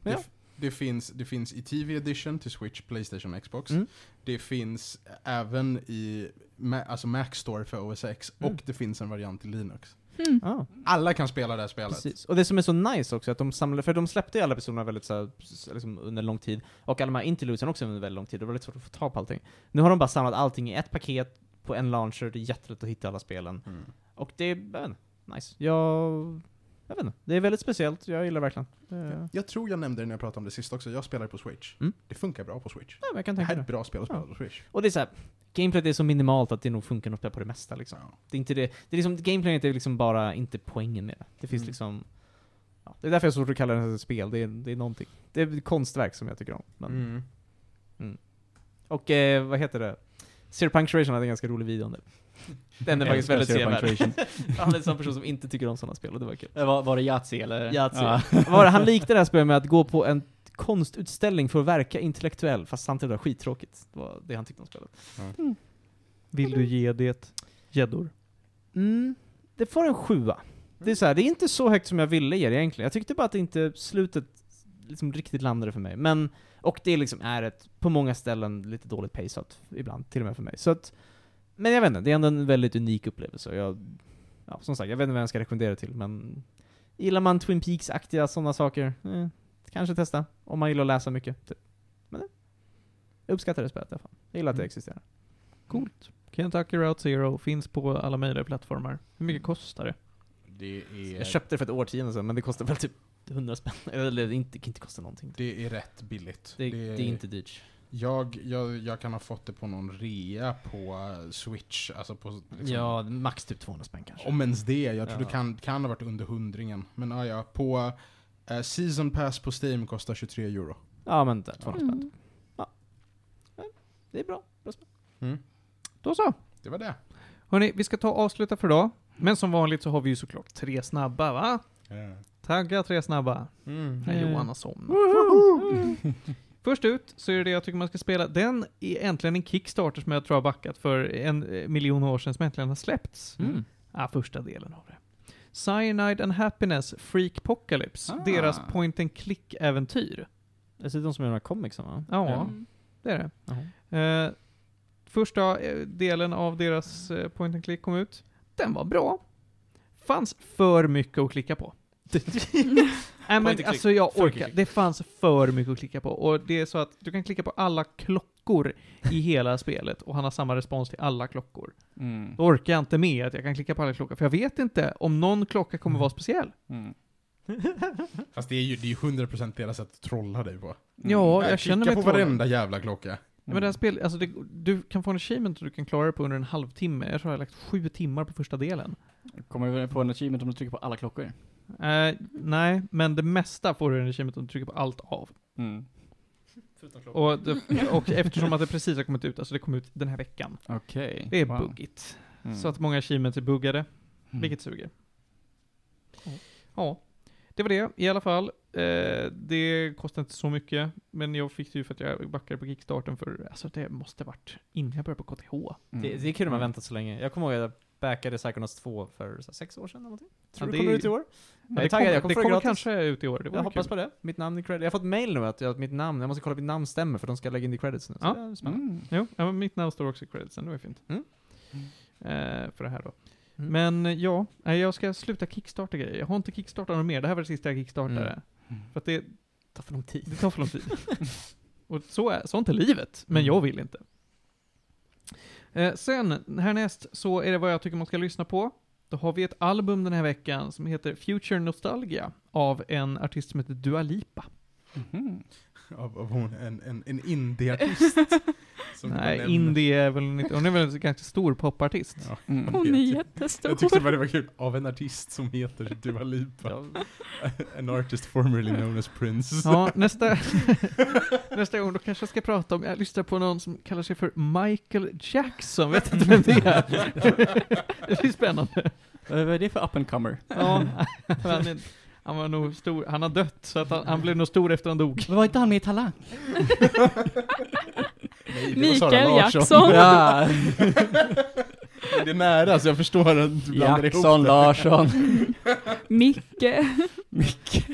Men ja. Det, finns, det finns i TV edition till Switch, Playstation och Xbox. Mm. Det finns även i Ma- alltså Mac Store för OS X, Mm. och det finns en variant i Linux. Hmm. Ah. Alla kan spela det här spelet. Precis. Och det som är så nice också, att de samlade, för de släppte ju alla episoderna väldigt så här, liksom, under lång tid, och alla de här interludesen också under väldigt lång tid, det var väldigt svårt att få tag på allting. Nu har de bara samlat allting i ett paket, på en launcher, det är jättelätt att hitta alla spelen. Mm. Och det är, nice. Jag, jag vet inte, det är väldigt speciellt, jag gillar det verkligen. Det, ja. Jag tror jag nämnde det när jag pratade om det sist också, jag spelar på Switch. Mm. Det funkar bra på Switch. men jag kan Det här tänka är ett bra spel att spela Ja. på Switch. Och det är så här, gameplayet är så minimalt att det nog funkar att spela på det mesta liksom. Ja. Det är inte det, det är liksom, gameplayet är liksom bara inte poängen med det. Det finns Mm. liksom, ja, det är därför jag har svårt att kalla det ett spel, det är, det är någonting. Det är konstverk som jag tycker om. Men, Mm. Och eh, vad heter det? Zero Punctuation hade en ganska rolig video om det. Den är faktiskt väldigt sevärd. Han är en sån person som inte tycker om sådana spel och det var kul. Eh, Var, var det Yatzy eller? Yatzy. Ja. Var det? Han liknade det här spelet med att gå på en konstutställning för att verka intellektuell, fast samtidigt var det skittråkigt. Det var det han tyckte om spelet. Vill du ge det gäddor? Mm, det får en sjua. Det är så här, det är inte så högt som jag ville ge det egentligen. Jag tyckte bara att det inte, slutet liksom riktigt landade för mig. Men, och det liksom är ett, på många ställen, lite dåligt paceat ibland, till och med för mig. Så att, men jag vet inte, det är ändå en väldigt unik upplevelse. Jag, ja, som sagt, jag vet inte vem jag ska rekommendera till, men gillar man Twin Peaks-aktiga sådana saker, eh, kanske testa. Om man gillar att läsa mycket. Typ. Men eh, jag uppskattar det spelet i alla fall. Jag gillar att det Mm. existerar. Coolt. Kentucky Route Zero finns på alla möjliga plattformar. Hur mycket kostar det? Det är, Jag köpte det för ett årtionde sedan, men det kostar väl typ 100 spänn. Eller det inte, kan inte kosta någonting. det är rätt billigt. Det, det är inte dyrt. Jag, jag, jag kan ha fått det på någon rea på Switch, alltså på... liksom- Ja, max typ 200 spänn kanske. Om ens det, jag tror Ja. det kan, kan ha varit under hundringen. Men ah, ja, på eh, Season Pass på Steam kostar 23 euro. Ja, men där, 200 spänn. Mm. Det är bra. bra spel. Mm. Då så. Det var det. Hörni, vi ska ta och avsluta för idag. Men som vanligt så har vi ju såklart tre snabba, va? Tagga tre snabba. Mm. Nej, Eh. Johan har somnat. Först ut så är det det jag tycker man ska spela. Den är äntligen en Kickstarter som jag tror har backat för en eh, miljon år sedan som äntligen har släppts. Mm. Ja, första delen av det. Cyanide and Happiness Freakpocalypse. Ah. Deras point and click-äventyr. Det är de som gör de här comicsen va? Ja, Mm. det är det. Jaha. Eh, första eh, delen av deras point and click kom ut. Den var bra. Fanns för mycket att klicka på. Nej men click. alltså jag orkar. Det fanns för mycket att klicka på. Och det är så att du kan klicka på alla klockor i hela spelet och han har samma respons till alla klockor. Mm. Då orkar jag inte med att jag kan klicka på alla klockor, för jag vet inte om någon klocka kommer vara speciell. Mm. Fast det är ju det är ju 100% deras sätt att trolla dig på. Ja, Nej, jag känner mig på trollad. varenda jävla klocka. Ja, men det här spel, alltså det, du kan få en achievement och du kan klara det på under en halvtimme. Jag tror jag har lagt sju timmar på första delen. Kommer vi få en achievement om du trycker på alla klockor? Eh, nej, men det mesta får du en achievement om du trycker på allt av. Mm. Och, det, och eftersom att det precis har kommit ut, alltså det kom ut den här veckan. Okej. Det är Wow. buggigt. Mm. Så att många achievements är buggade, Mm. vilket suger. Ja, det var det i alla fall. Eh, det kostar inte så mycket, men jag fick det ju för att jag backade på Kickstarten för, alltså det måste varit innan jag började på KTH. Mm. Det, det är kul att man väntat så länge. Jag kommer ihåg att backade Psychonauts 2 för så här, sex år sedan eller någonting. Tror Ja, du det kommer ut i år? Är det taggad, kommer, jag kommer det kommer gratis. kanske ut i år, det Jag hoppas kul. på det. Mitt namn i credit. Jag har fått mail nu att, jag, att mitt namn, jag måste kolla att mitt namn stämmer för de ska lägga in det i credits nu. Så Ja. det är spännande. Mm. Jo, ja, mitt namn står också i creditsen, det var fint. Mm. Eh, för det här då. Mm. Men ja, jag ska sluta kickstarta grejer. Jag har inte kickstartat något mer, det här var det sista jag kickstartade. Mm. För att det, Det tar för lång tid. det tar för lång tid. Och så är, sånt är livet, men Mm. jag vill inte. Eh, sen, härnäst, så är det vad jag tycker man ska lyssna på. Då har vi ett album den här veckan som heter Future Nostalgia av en artist som heter Dua Lipa. Mhm. Av, av hon, en, en, en indie-artist. Nej, indie är väl inte, hon är väl en ganska stor popartist. Ja, Mm. jag Hon är jättestor. Jag tyckte bara det var kul. Av en artist som heter Dua Lipa. An artist formerly known as Prince. Ja, nästa, nästa gång då kanske jag ska prata om, jag lyssnar på någon som kallar sig för Michael Jackson, vet inte vem det är. det blir spännande. Vad är det för up and comer? Ja, han, var nog stor, han har dött, så att han, han blev nog stor efter han dog. Var inte han med i Talang? Nej, Mikael. Jackson. Ja, Det är nära, så jag förstår att du blandar Jackson ihop det. Larsson. Micke. Micke.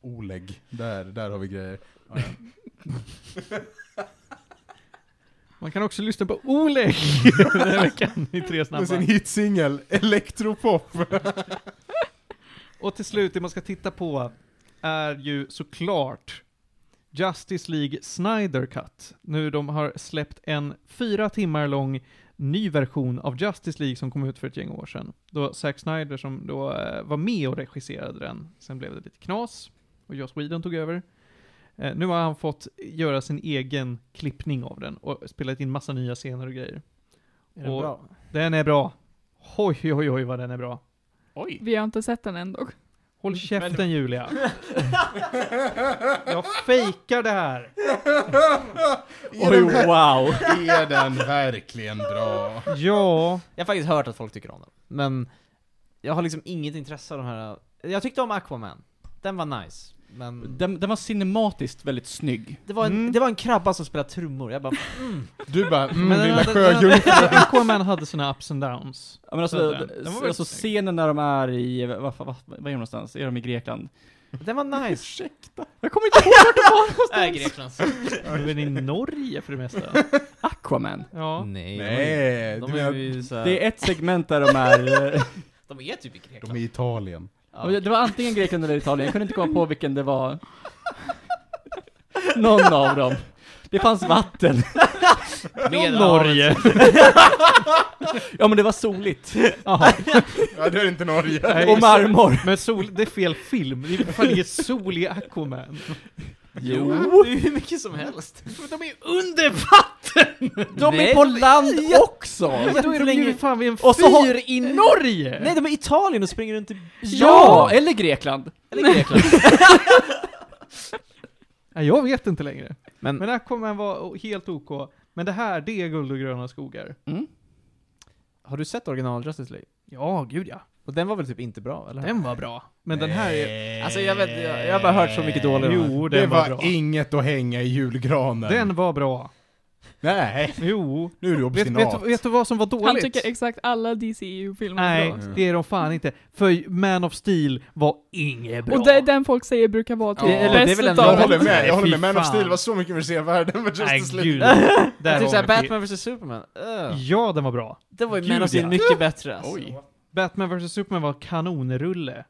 Oleg. Där, där har vi grejer. Ja, ja. Man kan också lyssna på Oleg den här veckan i tre Med snabba. sin hitsingel Elektropop. Och till slut, det man ska titta på är ju såklart Justice League Snyder Cut. Nu de har släppt en fyra timmar lång ny version av Justice League som kom ut för ett gäng år sedan. Då Zack Snyder som då eh, var med och regisserade den. Sen blev det lite knas och Joss Whedon tog över. Eh, nu har han fått göra sin egen klippning av den och spelat in massa nya scener och grejer. Är det Och- bra? Den är bra. Oj, oj, oj vad den är bra. Oj. Vi har inte sett den än dock. Håll käften Julia. Jag fejkar det här. Oj, wow. Är den verkligen bra? Ja, Jag har faktiskt hört att folk tycker om den. Men jag har liksom inget intresse av de här... Jag tyckte om Aquaman. Den var nice. Men Den, den var cinematiskt väldigt snygg. det var en, Mm. det var en krabba som spelade trummor. Jag bara, Du bara, mm, men den lilla hade, hade, Aquaman hade sina ups and downs. Ja, men alltså, Så den- den var väldigt alltså snygg. scenen när de är i, vad, vad, vad, vad är de någonstans? Är de i Grekland? den var nice. Jag kommer inte ihåg vart de var någonstans! Nej, Greklands. Men i Norge för det mesta. Aquaman. Ja. Nej, Nej, de är menar- ju såhär... Det är ett segment där de är... De är typ i De Grekland. är i Italien. Ja. Det var antingen Grekland eller Italien, jag kunde inte komma på vilken det var. Någon av dem. Det fanns vatten. Med Norge. Ja men det var soligt. Jaha. Ja, det är inte Norge. Nej, Och marmor. Men sol, det är fel film. Det är fan inget sol i Aquaman. Jo, det är ju hur mycket som helst. Men de är ju under vatten! De Nej, är på de är land också! Men då är de ju fan vid en Och så har- fyr i Norge! Nej, de är i Italien och springer runt i... Ja! Eller Grekland. Eller Grekland. Nej, jag vet inte längre. Men, Men Aquaman var helt OK. Men det här, det är guld och gröna skogar. Mm. har du sett original Justice League? Ja, gud ja. Och den var väl typ inte bra, eller? Den var bra. Men den här är... Alltså jag vet, jag, jag har bara hört så mycket dåligt om den. Jo, Det den var, var bra. inget att hänga i julgranen. Den var bra. Nej, Jo. nu är du Vet, obstinat. vet, vet du vad som var dåligt? Han tycker exakt alla DCU-filmer är Nej, bra. det är de fan inte. För Man of Steel var inget bra. Och det är den folk säger brukar vara typ Ja, eller det är bäst väl ändå- jag utav håller med, jag håller fy med. Man of fan. Steel var så mycket mer sevärd än vad Nej, Justice gud. League. Där typ har såhär vi fel. Batman vs Superman. Uh. Ja, den var bra. Det var ju Gud, Man of Steel ja. mycket bättre alltså. Oj. Batman vs Superman var kanonrulle.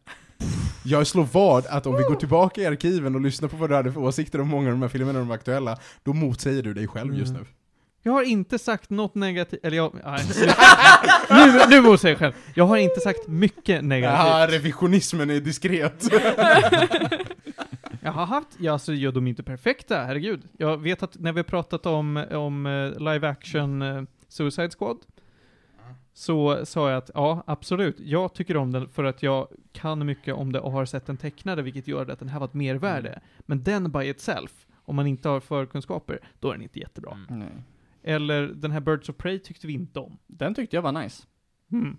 Jag slår vad att om vi går tillbaka i arkiven och lyssnar på vad du hade för åsikter om många av de här filmerna när de aktuella, då motsäger du dig själv just nu. Jag har inte sagt något negativt, eller jag... Nej, nu, nu motsäger jag själv. Jag har inte sagt mycket Ja, negativt. revisionismen är diskret. Jag har haft, ja alltså ja, de inte perfekta, herregud. Jag vet att när vi har pratat om, om eh, live action eh, Suicide Squad, så sa jag att ja, absolut, jag tycker om den för att jag kan mycket om det och har sett den tecknade, vilket gör att den här var ett mervärde. Men den by itself, om man inte har förkunskaper, då är den inte jättebra. Mm. Nej. Eller den här Birds of Prey tyckte vi inte om. Den tyckte jag var nice. Hmm.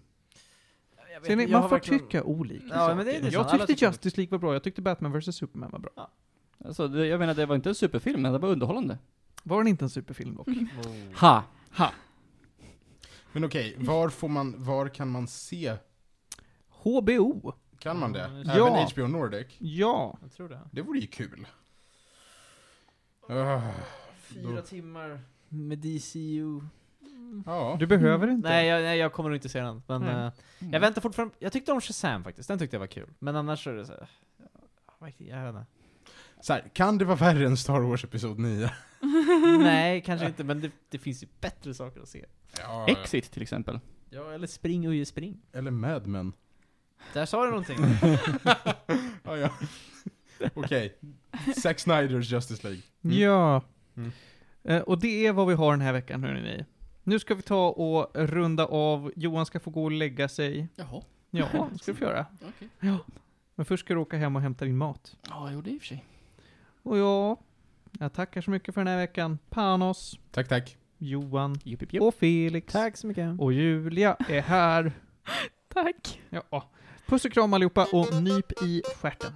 Jag Ser ni, jag man får verkligen- tycka olika Ja, saker. men det är det Jag tyckte Justice League var bra, jag tyckte Batman vs Superman var bra. Alltså, det, jag menar, det var inte en superfilm, men det var underhållande. Var den inte en superfilm dock? Ha! Ha! Men okej, var får man, var kan man se? HBO? Kan man det? Ja. Även HBO Nordic? Ja. Jag tror det. Det vore ju kul. Ah, Fyra Då- timmar med DCU. ja. Du behöver inte. Nej jag, nej, jag kommer nog inte se den. Men Nej. eh, jag väntar fortfarande. Jag tyckte om Shazam faktiskt, den tyckte jag var kul. Men annars är det så här, ja, jag vet inte. Så här, kan det vara värre än Star Wars Episod 9? Nej, kanske inte, men det, det finns ju bättre saker att se. Ja, Exit till exempel. Ja, eller Spring och ge spring. Eller Mad Men. Där sa du någonting. ja, ja. Okej. Zack Snyders Justice League. Mm. Ja. Mm. Eh, och det är vad vi har den här veckan, hörni. Nu ska vi ta och runda av. Johan ska få gå och lägga sig. Jaha, Ja, det ska du få göra. okej. Ja. Men först ska du åka hem och hämta din mat. Ja, jo det i och för sig. Och ja, jag tackar så mycket för den här veckan. Panos, Tack, tack. Johan Jupp, jupp, jupp. och Felix. Tack så mycket. Och Julia är här. Tack. Ja. Puss och kram allihopa och nyp i stjärten.